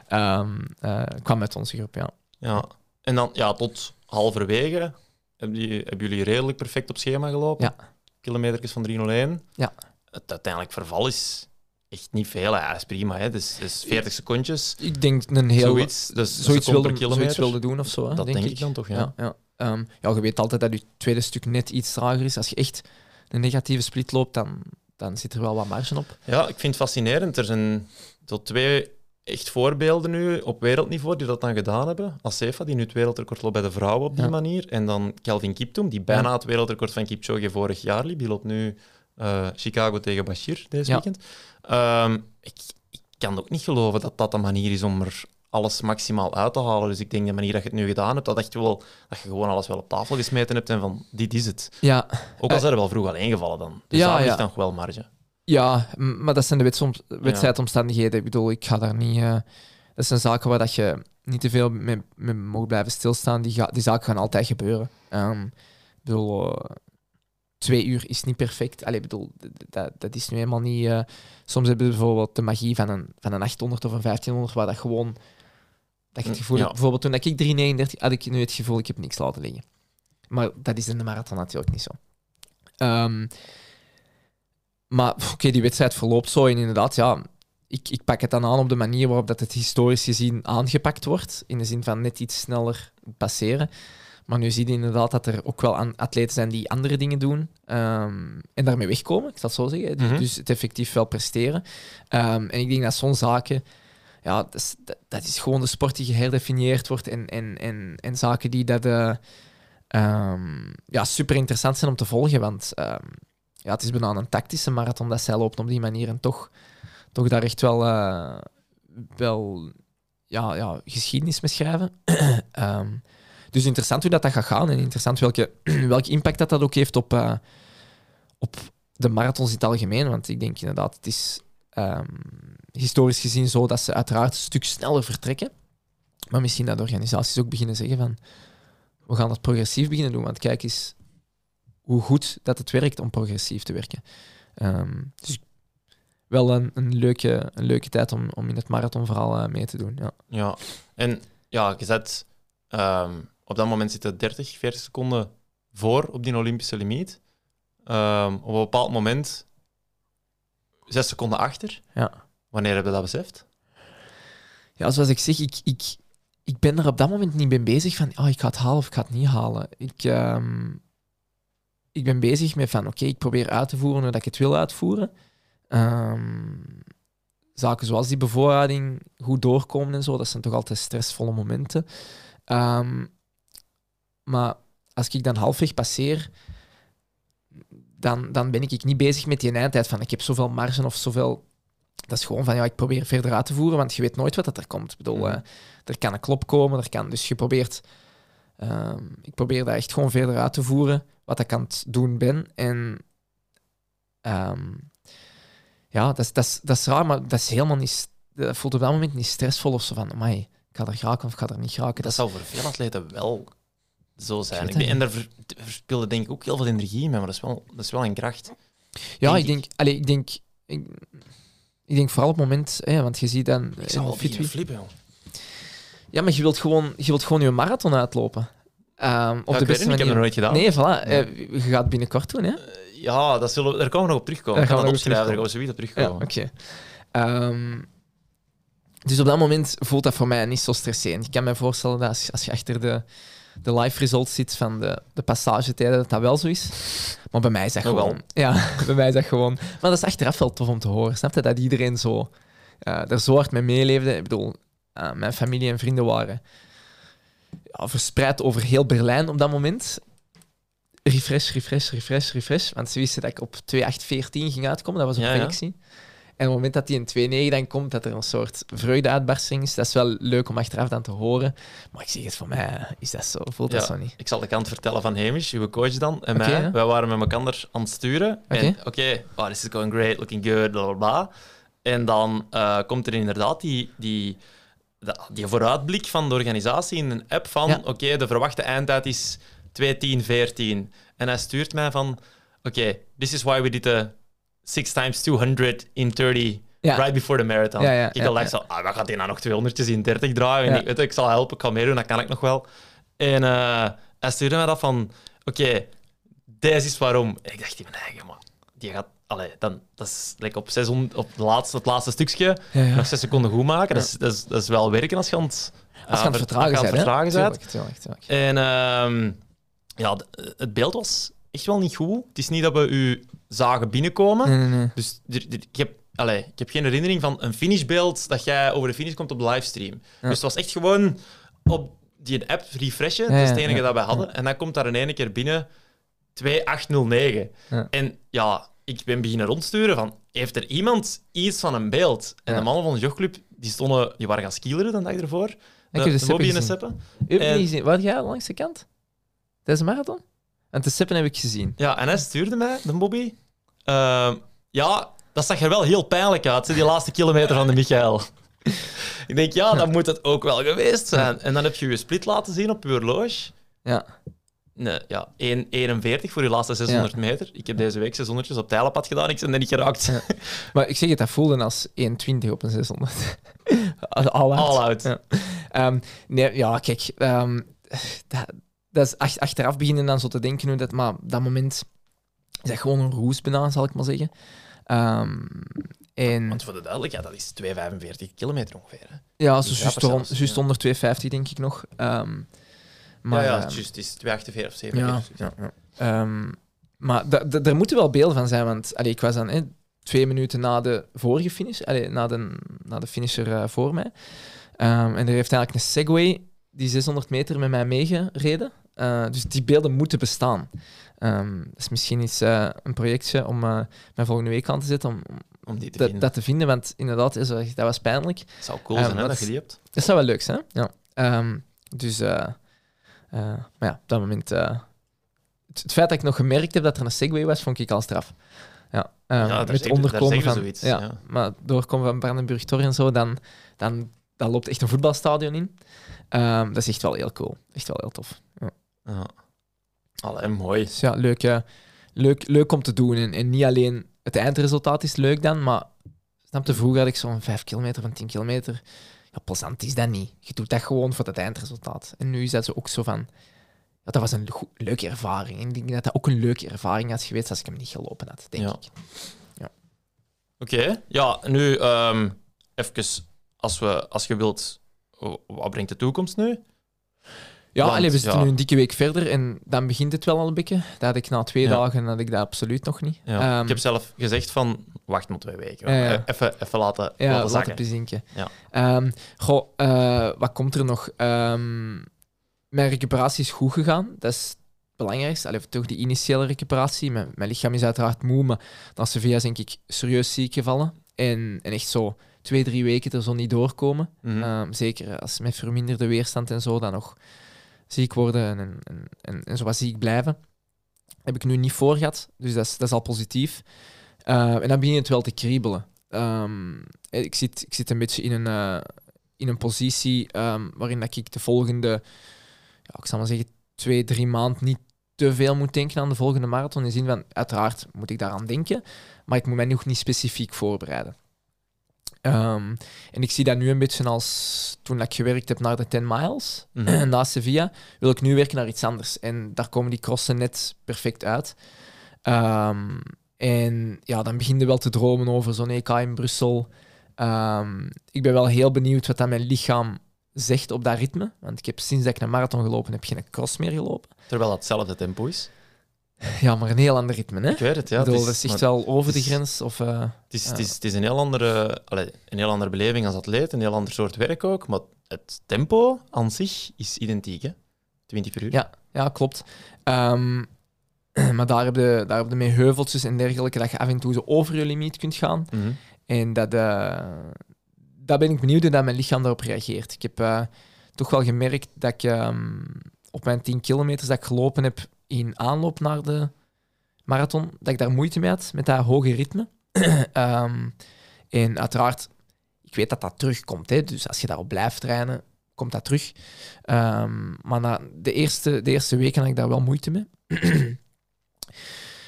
Ehm, eh, kwam uit onze groep, ja. Ja. En dan ja, tot halverwege hebben, die, hebben jullie redelijk perfect op schema gelopen. Ja. Kilometers van 301. Ja. Het uiteindelijk verval is echt niet veel. Ja, dat is prima. Hè. Dus, dus 40 secondjes. Ik denk een heel... zoiets. Dus zoiets wilde, zoiets kilometer. wilde doen of zo. Hè, Dat denk, ik. ik dan toch, ja. Ja, ja. Ehm, ja, je weet altijd dat je tweede stuk net iets trager is. Als je echt een negatieve split loopt, dan, dan zit er wel wat marge op. Ja, ik vind het fascinerend. Er zijn zo twee echt voorbeelden nu op wereldniveau die dat dan gedaan hebben. Asefa, die nu het wereldrecord loopt bij de vrouwen op die Ja. manier. En dan Kelvin Kiptoum, die bijna Ja. het wereldrecord van Kipchoge vorig jaar liep. Die loopt nu eh, Chicago tegen Bashir deze Ja. weekend. Ehm, ik, ik kan ook niet geloven dat dat de manier is om er alles maximaal uit te halen. Dus ik denk de manier dat je het nu gedaan hebt, dat, echt wel, dat je gewoon alles wel op tafel gesmeten hebt en van, dit is het. Ja, Ook al zijn er wel vroeg al ingevallen dan. Dus Ja, daar ja. ligt dan wel marge. ja maar dat zijn de wedstrijdomstandigheden. Ik bedoel, ik ga daar niet... eh, dat zijn zaken waar dat je niet te veel mee, mee mag blijven stilstaan. Die, ga, die zaken gaan altijd gebeuren. Ehm, ik bedoel, eh, twee uur is niet perfect. Allee, ik bedoel, dat, dat is nu helemaal niet... eh, soms hebben we bijvoorbeeld de magie van een, van een 800 of een 1500, waar dat gewoon... Dat je het gevoel Ja. hebt, bijvoorbeeld toen ik 339 had ik nu het gevoel, ik heb niks laten liggen. Maar dat is in de marathon natuurlijk niet zo. Ehm, maar oké, die wedstrijd verloopt zo en inderdaad, ja, ik, ik pak het dan aan op de manier waarop dat het historisch gezien aangepakt wordt. In de zin van net iets sneller passeren. Maar nu zie je inderdaad dat er ook wel aan atleten zijn die andere dingen doen ehm, en daarmee wegkomen, ik zal het zo zeggen. Dus- Mhm. Dus het effectief wel presteren. Ehm, en ik denk dat zo'n zaken, ja, dat is, dat, is gewoon de sport die geherdefinieerd wordt en, en, en, en zaken die dat, eh, ehm, ja, super interessant zijn om te volgen. Want ehm, ja, het is bijna een tactische marathon dat zij loopt op die manier en toch, toch daar echt wel, eh, wel ja, ja, geschiedenis mee schrijven. Ehm, dus interessant hoe dat, dat gaat gaan en interessant welke, welke impact dat, dat ook heeft op, eh, op de marathons in het algemeen. Want ik denk inderdaad, het is historisch gezien zo dat ze uiteraard een stuk sneller vertrekken. Maar misschien dat organisaties ook beginnen zeggen van we gaan dat progressief beginnen doen. Want kijk eens hoe goed dat het werkt om progressief te werken. Ehm, dus wel een, een, leuke, een leuke tijd om, om in het marathonverhaal uh, mee te doen. Ja. Ja, en ja, je zet ehm, op dat moment zitten 30, 40 seconden voor op die Olympische limiet. Ehm, op een bepaald moment zes seconden achter. Ja. Wanneer heb je dat beseft? Ja, zoals ik zeg, ik, ik, ik ben er op dat moment niet mee bezig van oh, ik ga het halen of ik ga het niet halen. Ik, ehm, ik ben bezig met van oké, ik probeer uit te voeren wat ik het wil uitvoeren. Ehm, zaken zoals die bevoorrading goed doorkomen en zo, dat zijn toch altijd stressvolle momenten. Ehm, maar als ik dan halfweg passeer, dan, dan ben ik niet bezig met die eindtijd van ik heb zoveel marge of zoveel. Dat is gewoon van ja, ik probeer verder uit te voeren, want je weet nooit wat dat er komt. Ik bedoel, Mhm. eh, er kan een klop komen, er kan, dus je probeert. ehm, ik probeer dat echt gewoon verder uit te voeren, wat ik aan het doen ben. En ehm, ja, dat is, dat, is, dat is raar, maar dat is helemaal niet. Dat voelt op dat moment niet stressvol of zo van, amai, ik ga er geraken of ik ga er niet geraken. Dat zou voor veel atleten wel zo zijn. Ik denk- en daar ver- verspilde denk ik ook heel veel energie mee, maar dat is wel, dat is wel een kracht. ja, denk ik denk, allee, ik denk, ik, ik denk vooral op het moment, hè, want je ziet dan. Ik eh, zou Fit flippen, joh. Ja, maar je wilt gewoon je, wilt gewoon je marathon uitlopen. Ehm, op Ja, de beste ik heb manier. het nog nooit gedaan. Nee, voilà. eh, je gaat binnenkort doen, hè? Ja, dat zullen we, daar komen we nog op terugkomen. Daar Ik gaan we dat opschrijven, daar gaan we zoiets op Ja, terugkomen. oké. Ehm, dus op dat moment voelt dat voor mij niet zo stresserend. Ik kan me voorstellen dat als, als je achter de, de live results zit van de, de passagetijden, dat dat wel zo is. Maar bij mij is dat Oh, wel. gewoon... Ja, bij mij is dat gewoon... Maar dat is achteraf wel tof om te horen. Snap je? Dat iedereen zo, eh er zo hard mee meeleefde. Ik bedoel, eh, mijn familie en vrienden waren ja, verspreid over heel Berlijn op dat moment. Refresh, refresh, refresh, refresh. Want ze wisten dat ik op 2.8.14 ging uitkomen. Dat was een Ja, ja. En op het moment dat die in 2.9 dan komt, dat er een soort vreugdeuitbarsting is. Dat is wel leuk om achteraf dan te horen. Maar ik zeg het, voor mij is dat zo. Voelt dat zo niet. Ik zal de kant vertellen van Hamish, uw coach dan, en mij. ja. Wij waren met elkaar aan het sturen. Oké. En oké, oh, this is going great, looking good, bla bla bla. En dan eh, komt er inderdaad die, die, die vooruitblik van de organisatie in een app van Ja. oké, de verwachte eindtijd is 2.10.14. En hij stuurt mij van oké, this is why we did the 6 times 200 in 30 Ja. right before the marathon. Ja, ja, ik al ja. ja. zo, ah, wat gaat hij nou nog 200 in 30 draaien? Ik, weet, ik zal helpen, ik ga meedoen, dat kan ik nog wel. En eh, hij stuurde mij dat van, oké, deze is waarom. En ik dacht in mijn eigen, maar die gaat, allee, dan, dat is like op, 600, op de laatste, het laatste stukje, nog zes seconden goed maken. Dat, is, dat, is, dat is wel werken als je aan het, Als je aan het vertragen aan het vertragen bent. Tuurlijk, tuurlijk, tuurlijk. En ehm, ja, het beeld was echt wel niet goed. Het is niet dat we u zagen binnenkomen. Nee, nee, nee. Dus er, er- ik, heb, allee, ik heb geen herinnering van een finishbeeld dat jij over de finish komt op de livestream. Dus het was echt gewoon op die app refreshen. Dat is het enige dat wij hadden. En dan komt daar in ene keer binnen 2809. Ja. En ja, ik ben beginnen rondsturen van, heeft er iemand iets van een beeld? En de mannen van de jogclub, die, stonden, die waren gaan skileren de dag ervoor. heb de Seppen Bobby en de. Seppen. Niet gezien. Waar jij langs de kant? Deze marathon? En de Sippen heb ik gezien. Ja, en hij stuurde mij, de Bobby. Ehm, ja, dat zag er wel heel pijnlijk uit, die laatste kilometer van de Michael. ik denk, ja, dan moet het ook wel geweest zijn. En dan heb je je split laten zien op je horloge. Ja. Nee, ja, 1, 41 voor je laatste 600 meter. Ik heb deze week 600 op tijlenpad gedaan, ik ben er niet geraakt. Ja. Maar ik zeg het, dat voelde als 1,20 op een 600. All out. All out. Ja. Nee, ja, kijk. ehm, dat, dat is ach- achteraf beginnen dan zo te denken hoe dat... Maar dat moment is dat gewoon een roes bijna, zal ik maar zeggen. Ehm, en Want voor de duidelijkheid, dat is 245 kilometer ongeveer. Hè? ja, zo dus juist ja. onder 250 denk ik nog. Ehm, maar, ja, ja, ehm, juist, is 248 of Ja, 47. ja, ja. Maar da- da- er moeten wel beelden van zijn, want allee, ik was dan... hè, twee minuten na de vorige finish, allee, na, de, na de finisher eh, voor mij. En er heeft eigenlijk een Segway die 600 meter met mij meegereden. Eh, dus die beelden moeten bestaan. Ehm, dat is misschien iets, eh, een projectje om eh mij volgende week aan te zetten om om die te dat, dat te vinden. Want inderdaad, is, dat was pijnlijk. Het zou cool Eh, zijn hè, dat je is- die hebt. Dat zou wel leuk zijn. Ja. Ehm, dus, maar ja, op dat moment. het, het feit dat ik nog gemerkt heb dat er een Segway was, vond ik al straf. Ja, ehm, Ja, met onderkomen van. zoiets, ja, ja. Maar doorkomen van Brandenburg Tor en zo, dan, dan, dan loopt echt een voetbalstadion in. Ehm, dat is echt wel heel cool. Echt wel heel tof. Ja. Ja. Allee, mooi. Dus ja, leuk, eh, leuk, leuk om te doen. En, en niet alleen het eindresultaat is leuk dan, maar snap je, vroeger had ik zo'n 5 kilometer van 10 kilometer. Ja, plezant is dat niet. Je doet dat gewoon voor het eindresultaat. En nu is dat zo ook zo van... Ja, dat was een leuke ervaring. En ik denk dat dat ook een leuke ervaring had geweest als ik hem niet gelopen had, denk Ja. ik. Oké, ja, nu ehm even, als, we, als je wilt, wat brengt de toekomst nu? Ja, Want, allee, we zitten ja. nu een dikke week verder en dan begint het wel al een beetje. Dat had ik na twee Ja. dagen had ik dat absoluut nog niet. Ja. Ehm, ik heb zelf gezegd van, wacht maar twee weken. Even, even laten, Ja, laten zakken. Ja. Ehm, goh, eh, wat komt er nog? Ehm, mijn recuperatie is goed gegaan. Dat is het belangrijkste. Allee, toch die initiële recuperatie. Mijn, mijn lichaam is uiteraard moe, maar na Sevilla is denk ik serieus ziek gevallen. En, en echt zo twee, drie weken er zo niet doorkomen. Mhm. Zeker als met verminderde weerstand en zo dan nog ziek worden en, en, en, en zo wat ziek blijven. Heb ik nu niet voor gehad, dus dat is, dat is al positief. Ehm, en dan begint het wel te kriebelen. Ehm, ik, zit, ik zit een beetje in een, eh, in een positie ehm, waarin dat ik de volgende, ja, ik zal maar zeggen, twee, drie maanden niet te veel moet denken aan de volgende marathon. In de zin van, uiteraard moet ik daaraan denken, maar ik moet mij nog niet specifiek voorbereiden. Ehm, en ik zie dat nu een beetje als toen ik gewerkt heb naar de 10 miles Mhm. na Sevilla, wil ik nu werken naar iets anders. En daar komen die crossen net perfect uit. Ehm, en ja, dan begin je wel te dromen over zo'n EK in Brussel. Ehm, ik ben wel heel benieuwd wat dat mijn lichaam zegt op dat ritme. Want ik heb sinds dat ik een marathon gelopen heb, geen cross meer gelopen. Terwijl dat hetzelfde tempo is. Ja, maar een heel ander ritme, hè? Ik weet het, ja. bedoel, het dat is, is echt wel over de grens. Of, eh, het, is, ja. het, is, het is een heel andere, allee, een heel andere beleving als atleet, een heel ander soort werk ook. Maar het tempo aan zich is identiek, hè? 20 per uur. Ja. Ja, klopt. Ehm, maar daar heb, je, daar heb je mee heuveltjes en dergelijke, dat je af en toe zo over je limiet kunt gaan. Mhm. En dat, eh, dat ben ik benieuwd hoe dat mijn lichaam daarop reageert. Ik heb eh, toch wel gemerkt dat ik ehm, op mijn 10 kilometer dat ik gelopen heb in aanloop naar de marathon, dat ik daar moeite mee had met dat hoge ritme. Ehm, en uiteraard, ik weet dat dat terugkomt. Hè, dus als je daarop blijft trainen, komt dat terug. Ehm, maar na de eerste, de eerste weken had ik daar wel moeite mee.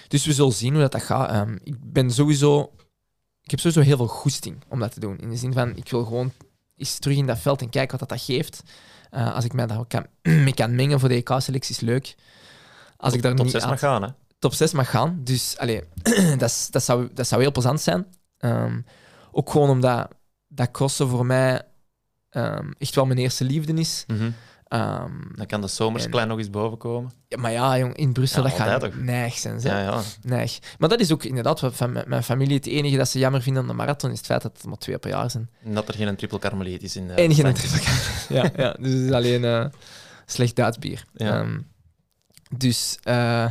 dus we zullen zien hoe dat, dat gaat. Ehm, ik ben sowieso ik heb sowieso heel veel goesting om dat te doen. In de zin van, ik wil gewoon eens terug in dat veld en kijken wat dat, dat geeft. Eh, als ik mij daar kan, mee kan mengen voor de EK-selectie, is leuk. Als ik daar Top niet 6 aan- mag gaan, hè? top 6 mag gaan. Dus allee, dat, dat, zou, dat zou heel plezant zijn. Ehm, ook gewoon omdat dat crossen voor mij ehm, echt wel mijn eerste liefde is. Mhm. Ehm, Dan kan de zomers En- klein nog eens boven komen. ja, maar ja, jong, in Brussel, Ja, dat gaat toch? neig zijn. Ja, ja. Neig. Maar dat is ook inderdaad wat van mijn familie het enige dat ze jammer vinden aan de marathon, is het feit dat het maar twee per jaar zijn. En dat er geen triple karmeliet is in. eh, en geen Frankrijk. ja, ja, dus het is alleen eh, slecht Duits bier. Ja. Dus eh,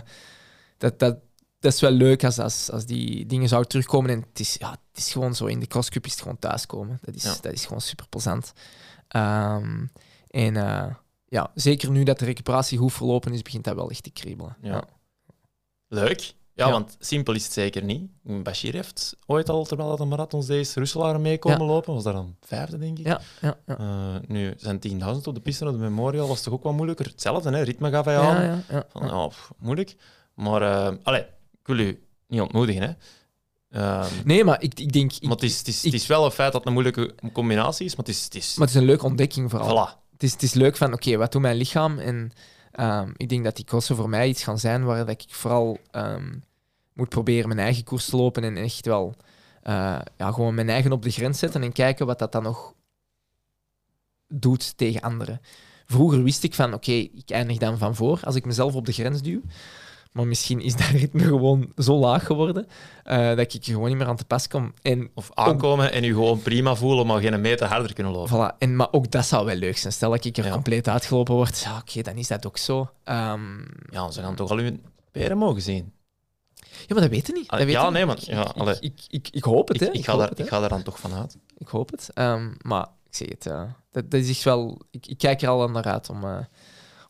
dat, dat, dat is wel leuk als, als, als die dingen zouden terugkomen. En het is, ja, het is gewoon zo, in de crosscup is het gewoon thuiskomen. Dat is, Ja. dat is gewoon super plezant. Ehm, en eh, ja, zeker nu dat de recuperatie goed verlopen is, begint dat wel echt te kriebelen. Ja. Ja. Leuk. Ja, Ja. want simpel is het zeker niet. Bashir heeft ooit al, terwijl dat de marathons deed, Russelaren meekomen lopen. Was daar dan vijfde, denk ik. Ja, ja, ja. Eh, nu zijn 10.000 op de piste naar de Memorial was toch ook wat moeilijker. Hetzelfde, hè? ritme gaf hij aan. ja, ja, Van, pff, moeilijk. Maar, eh allee, ik wil u niet ontmoedigen, hè. Ehm, Nee, maar ik, ik denk... ik- maar het is, het, is, ik- het is wel een feit dat het een moeilijke combinatie is, maar het is... Het is maar het is een leuke ontdekking vooral. voilà. het is, het is leuk van, oké, wat doet mijn lichaam? En ehm, ik denk dat die koersen voor mij iets gaan zijn waar dat ik vooral ehm, moet proberen mijn eigen koers te lopen en echt wel eh, ja, gewoon mijn eigen op de grens zetten en kijken wat dat dan nog doet tegen anderen. Vroeger wist ik van, oké, ik eindig dan van voor als ik mezelf op de grens duw. Maar misschien is dat ritme gewoon zo laag geworden eh, dat ik er gewoon niet meer aan te pas kom. En, Of aankomen en u gewoon prima voelen, maar geen meter harder kunnen lopen. voilà. en, maar ook dat zou wel leuk zijn. Stel dat ik er Ja. compleet uitgelopen word, ja, oké, dan is dat ook zo. Ehm, Ja, ze gaan toch al uw peren mogen zien. ja, maar dat weten niet. Dat Ah, ja, nee, Ik- ja, ik, ik, ik, ik hoop het, hè. ik, ga daar, het, ik ga daar dan toch vanuit. Ik hoop het. Ehm, maar ik zeg het, eh, dat, dat is echt wel... Ik, ik kijk er al aan naar uit om, eh,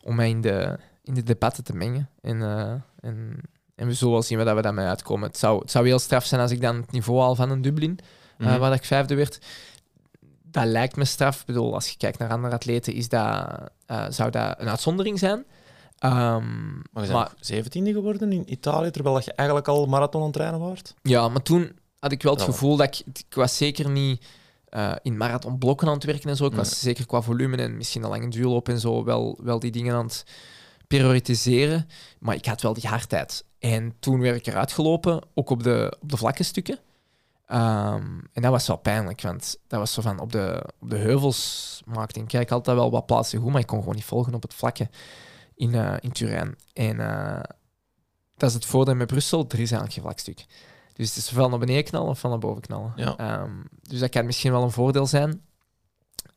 om mij in de, in de debatten te mengen. En, eh, en, en we zullen wel zien waar dat we daarmee uitkomen. Het zou, het zou heel straf zijn als ik dan het niveau haal van een Dublin, Mhm. waar ik vijfde werd. Dat lijkt me straf. Ik bedoel, als je kijkt naar andere atleten, is dat, eh, zou dat een uitzondering zijn. Ehm, Maar je maar, bent zeventiende geworden in Italië, terwijl dat je eigenlijk al marathon aan het trainen ja, maar toen had ik wel het gevoel dat ik... Ik was zeker niet eh, in marathonblokken aan het werken en zo. Ik was zeker qua volume en misschien een lange duurloop en zo wel, wel die dingen aan het prioritiseren. Maar ik had wel die hardheid. En toen werd ik eruit gelopen, ook op de, op de vlakke stukken. Ehm, en dat was wel pijnlijk, want dat was zo van op de, op de heuvels maakte ik kijk altijd wel wat plaatsen goed, maar ik kon gewoon niet volgen op het vlakke in, eh, in Turijn. En eh, dat is het voordeel met Brussel, er is eigenlijk geen vlak stuk. Dus het is ofwel naar beneden knallen of van naar boven knallen. Ja. Ehm, dus dat kan misschien wel een voordeel zijn.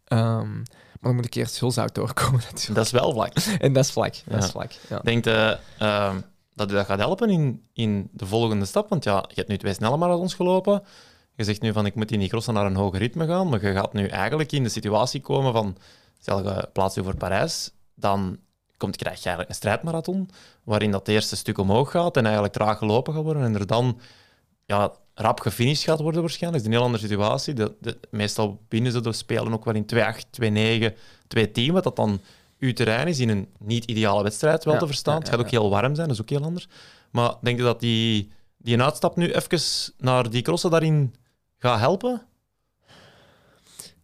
Ehm, maar dan moet ik eerst heel zout doorkomen natuurlijk. Dat is wel vlak. En dat is vlak. Dat Ja. is vlak. Ja. Denkt eh, ehm, dat u dat gaat helpen in, in de volgende stap? Want ja, je hebt nu twee snelle marathons gelopen. Je zegt nu van ik moet in die crossen naar een hoger ritme gaan. Maar je gaat nu eigenlijk in de situatie komen van stel je plaatst je voor Parijs, dan komt, krijg je eigenlijk een strijdmarathon waarin dat eerste stuk omhoog gaat en eigenlijk traag gelopen gaat worden en er dan ja, rap gefinished gaat worden waarschijnlijk. Dat is een heel andere situatie. De, de, meestal binnen ze de spelen ook wel in 2-8, 2-9, 2-10, wat dat dan uw terrein is in een niet-ideale wedstrijd wel Ja, te verstaan. ja, het gaat ook heel warm zijn, dat is ook heel anders. Maar denk je dat die, die een uitstap nu even naar die crossen daarin gaat helpen?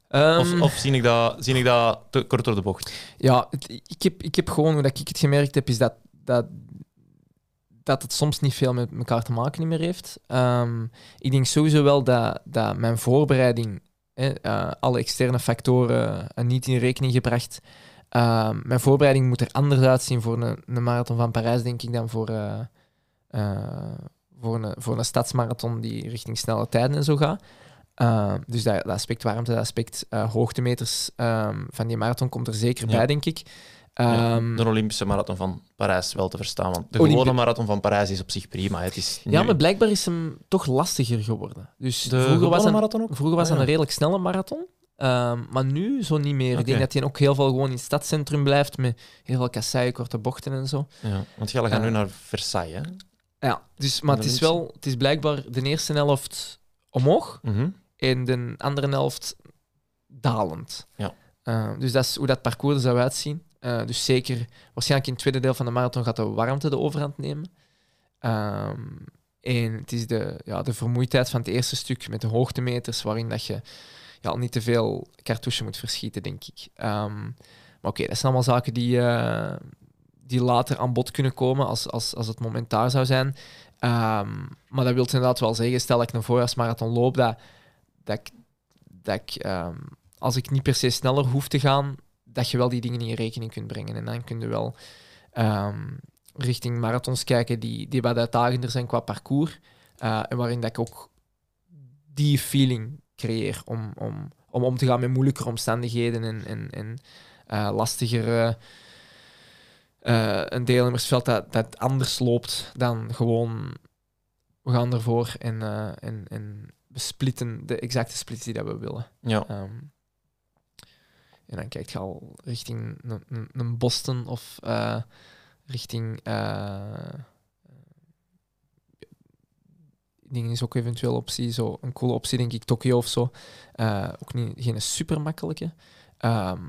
Ehm, Of, of zie, ik dat, zie ik dat te kort door de bocht? Ja, het- ik, heb, ik heb gewoon, hoe dat ik het gemerkt heb, is dat, dat, dat het soms niet veel met elkaar te maken meer heeft. Ehm, ik denk sowieso wel dat, dat mijn voorbereiding, eh, alle externe factoren eh, niet in rekening gebracht. Ehm, mijn voorbereiding moet er anders uitzien voor een, een marathon van Parijs, denk ik, dan voor, eh, eh, voor, een, voor een stadsmarathon die richting snelle tijden en zo gaat. Ehm, dus dat, dat aspect warmte, dat aspect eh, hoogtemeters van die marathon komt er zeker Ja. bij, denk ik. Ehm, de Olympische marathon van Parijs wel te verstaan. Want de Olympi- gewone marathon van Parijs is op zich prima. Het is ja, maar blijkbaar is hem toch lastiger geworden. Dus de vroeger was, marathon ook? vroeger was Ah, ja. een redelijk snelle marathon. Ehm, maar nu zo niet meer. Ik denk dat hij ook heel veel gewoon in het stadscentrum blijft met heel veel kasseien, korte bochten en zo. Ja, want jullie gaan Eh. nu naar Versailles, hè? Ja, dus, maar het is wel, het is blijkbaar de eerste helft omhoog Mhm. en de andere helft dalend. Ja. Eh, dus dat is hoe dat parcours er zou uitzien. Eh, dus zeker, waarschijnlijk in het tweede deel van de marathon gaat de warmte de overhand nemen. Ehm, en het is de, ja, de vermoeidheid van het eerste stuk met de hoogtemeters, waarin dat je ja, al niet te veel cartouche moet verschieten, denk ik. Ehm, maar oké, dat zijn allemaal zaken die, eh, die later aan bod kunnen komen als, als, als het moment daar zou zijn. Ehm, maar dat wil inderdaad wel zeggen, stel dat ik een voorjaarsmarathon loop, dat, dat ik, dat ik als ik niet per se sneller hoef te gaan, dat je wel die dingen in rekening kunt brengen. En dan kun je wel ehm, richting marathons kijken die, die wat uitdagender zijn qua parcours. eh, en waarin dat ik ook die feeling creëer om, om, om om te gaan met moeilijkere omstandigheden en, en, en eh, lastiger eh, een deelnemersveld dat, dat anders loopt dan gewoon we gaan ervoor en, en, en we splitten de exacte splits die dat we willen. Ja. Ehm, en dan kijk je al richting een- Boston of eh, richting. eh dingen is ook eventueel optie, zo een coole optie, denk ik, Tokio of zo. Eh, ook niet, geen super makkelijke. Ehm,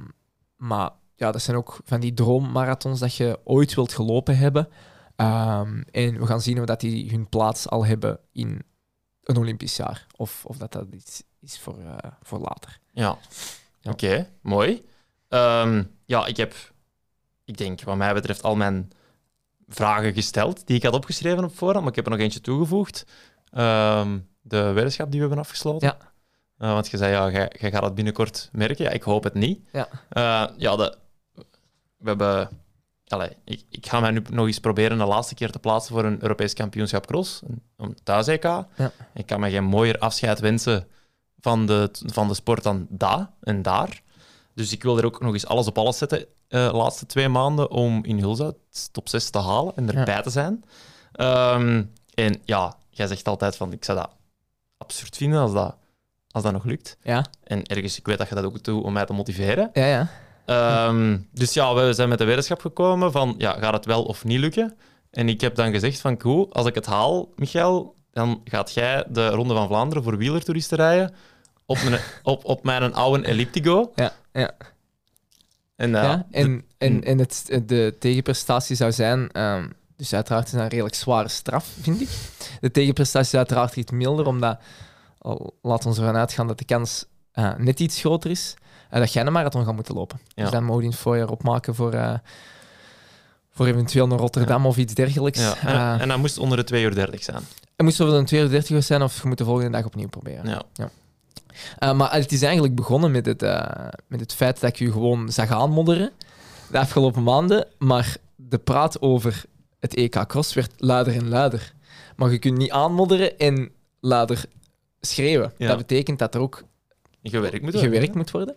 maar ja, dat zijn ook van die droommarathons dat je ooit wilt gelopen hebben. Ehm, en we gaan zien of dat die hun plaats al hebben in een Olympisch jaar. Of, of dat dat iets is voor, voor later. Ja. Ja. Oké, mooi. Ehm, ja, ik heb, ik denk, wat mij betreft, al mijn vragen gesteld die ik had opgeschreven op voorhand, maar ik heb er nog eentje toegevoegd. Ehm, de weddenschap die we hebben afgesloten. Ja. Eh, want je zei, ja, jij, gaat het binnenkort merken. Ja, ik hoop het niet. Ja. Eh, ja, de, we hebben allee, ik, ik ga mij nu nog eens proberen de laatste keer te plaatsen voor een Europees kampioenschap cross, een, een thuis-EK. Ja. Ik kan me geen mooier afscheid wensen van de, van de sport dan daar en daar. Dus ik wil er ook nog eens alles op alles zetten eh, de laatste twee maanden om in Hulzout top 6 te halen en erbij te zijn. Ehm, en ja, jij zegt altijd van ik zou dat absurd vinden als dat, als dat nog lukt. Ja, En ergens, ik weet dat je dat ook doet om mij te motiveren. ja, ja. Ehm, dus ja, we zijn met de wetenschap gekomen van, ja, gaat het wel of niet lukken? En ik heb dan gezegd van, cool, als ik het haal, Michael, dan gaat jij de Ronde van Vlaanderen voor wielertoeristen rijden op, mijn, op, op mijn oude Elliptigo. Ja, ja. En, uh, ja. En, en, en het, de tegenprestatie zou zijn... ehm, dus uiteraard is dat een redelijk zware straf, vind ik. De tegenprestatie is uiteraard iets milder, omdat... Al, laat ons ervan uitgaan dat de kans eh, net iets groter is. en dat jij een marathon gaat moeten lopen. Ja. Dus dan mogen in het voorjaar opmaken voor... eh, voor eventueel naar Rotterdam of iets dergelijks. ja, en, Eh, en dat moest onder de 2 uur 30 zijn. Het moest over een 32 zijn of je moet de volgende dag opnieuw proberen. Ja. Uh, maar het is eigenlijk begonnen met het, uh, met het feit dat ik u gewoon zag aanmodderen de afgelopen maanden. Maar de praat over het EK Cross werd luider en luider. Maar je kunt niet aanmodderen en luider schreeuwen. Ja. Dat betekent dat er ook Gewerkt moet worden. gewerkt moet worden.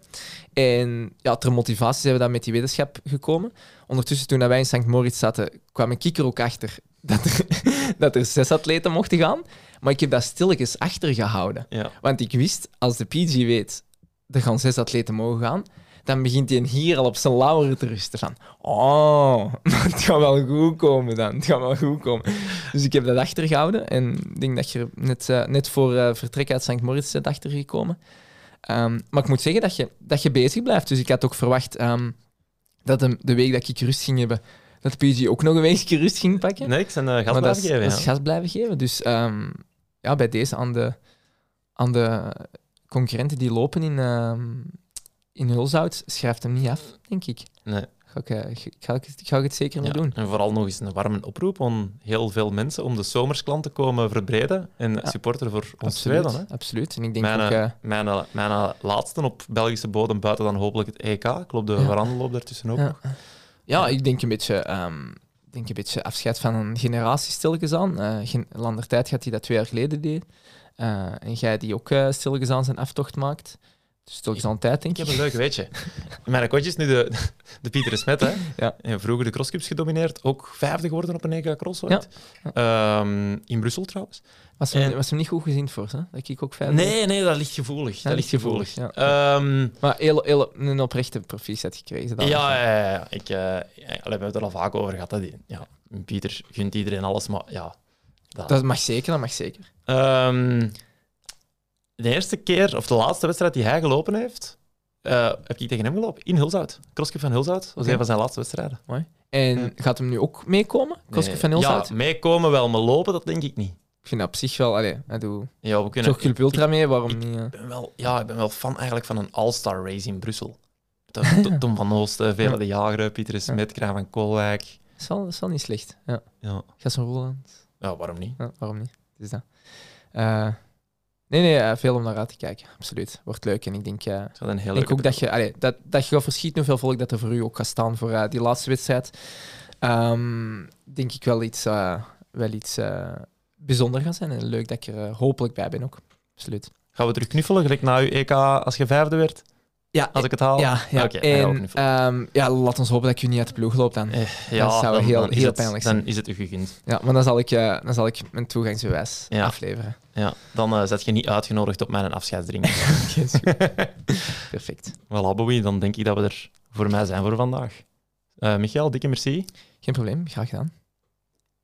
En ja, ter motivatie zijn we dan met die wetenschap gekomen. Ondertussen, toen wij in St. Moritz zaten, kwam ik er ook achter dat er, dat er zes atleten mochten gaan. Maar ik heb dat stilletjes achtergehouden. Ja. Want ik wist, als de PG weet, er gaan zes atleten mogen gaan, dan begint hij hier al op zijn lauweren te rusten van oh, het gaat wel goed komen dan, het gaat wel goed komen. Dus ik heb dat achtergehouden en ik denk dat je net, uh, net voor uh, vertrek uit St. Moritz bent achtergekomen. Um, maar ik moet zeggen dat je, dat je bezig blijft. Dus ik had ook verwacht um, dat de, de week dat ik rust ging hebben, dat PG ook nog een weekje rust ging pakken. Nee, ik ben uh, gas blijven dat is, geven. Dat ja. is gas blijven geven. Dus um, ja, bij deze aan de, aan de concurrenten die lopen in, in Hulzout, schrijft hem niet af, denk ik. Nee. Ga ik, uh, ga, ik, ga ik het zeker mee ja, doen. En vooral nog eens een warme oproep aan heel veel mensen om de zomersklant te komen verbreden en Ja. supporter voor ons Absoluut, dan. Hè? absoluut. En ik denk Mijn, ook... eh, mijn, mijn laatste op Belgische bodem, buiten dan hopelijk het EK. Ik loop de Ja. daartussen ook. ja. Ja, ik denk een beetje... ehm, denk een beetje afscheid van een generatie stilletjes aan. Uh, gen Landertijd gaat hij dat twee jaar geleden deed. Uh, en jij die ook uh, stilletjes aan zijn aftocht maakt. Dus aan tijd, denk Ik ik. heb een leuk weetje. Mijn coach is nu de, de Pieter Smet, hè? Ja. En vroeger de crosscups gedomineerd. Ook vijfde geworden op een EK cross ooit. Um, in Brussel trouwens. Was hem, en... was hem niet goed gezien voor, hè? Dat ik ook vijfde Nee, nee, dat ligt gevoelig. Dat, dat ligt gevoelig. gevoelig ja. um, maar heel, heel, een oprechte proficiat gekregen. Ja, ja, ja, ja. Ik, uh, ja, we hebben het er al vaak over gehad. Hè. Ja, Pieter gunt iedereen alles, maar ja... Dat, dat mag zeker, dat mag zeker. Um, de eerste keer, of de laatste wedstrijd die hij gelopen heeft, uh, heb ik tegen hem gelopen. In Hulzout. Crosscup van Hulzout. Dat was okay. een van zijn laatste wedstrijden. Mooi. En ja. gaat hem nu ook meekomen? Crosscup nee. van Hulzout? Ja, meekomen wel, maar lopen, dat denk ik niet. Ik vind dat op zich wel... Allee, hij doet ja, we kunnen... toch Club Ultra mee, waarom ik niet? Uh... Ben wel, ja, ik ben wel fan eigenlijk van een All-Star race in Brussel. Tom van Oosten, Vele de Jager, Pieter Smet, Kraan van Koolwijk. Dat is wel, dat is wel niet slecht. Ja. ja. Gaston Roeland. Ja, waarom niet? Ja, waarom niet? Het is dat. Uh, Nee, nee, uh, veel om naar uit te kijken. Absoluut. Wordt leuk. En ik denk, uh, een heel denk ook dat je, allee, dat, dat je gaat verschieten hoeveel volk dat er voor u ook gaat staan voor uh, die laatste wedstrijd. Um, denk ik wel iets, wel iets bijzonder gaan zijn. En leuk dat ik er hopelijk bij ben ook. Absoluut. Gaan we terug knuffelen, gelijk na uw EK als je vijfde werd? Ja, als ik het haal? Ja, ja. Okay, en, um, ja, laat ons hopen dat ik u niet uit de ploeg loop dan. Eh, ja, dat zou dan, heel, dan heel het, pijnlijk zijn. Dan is het u gegund. Ja, maar dan zal ik, uh, dan zal ik mijn toegangsbewijs ja. afleveren. Ja, dan uh, zet je niet uitgenodigd op mijn afscheidsdrink. Perfect. Voilà, Bowie, dan denk ik dat we er voor mij zijn voor vandaag. Uh, Michael, dikke merci. Geen probleem, graag gedaan.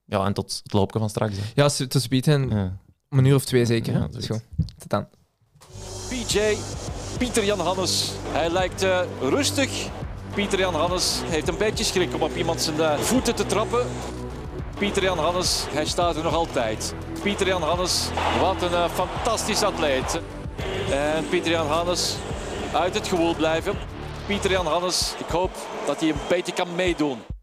Ja, en tot het loopje van straks. Hè. Ja, tot bieden. Ja. Om een uur of twee zeker. Ja, dat is goed. Tot dan. PJ, Pieter-Jan Hannes. Hij lijkt uh, rustig. Pieter-Jan Hannes heeft een beetje schrik om op iemand zijn uh, voeten te trappen. Pieter-Jan Hannes, hij staat er nog altijd. Pieter-Jan Hannes, wat een uh, fantastisch atleet. En Pieter-Jan Hannes, uit het gewoel blijven. Pieter-Jan Hannes, ik hoop dat hij een beetje kan meedoen.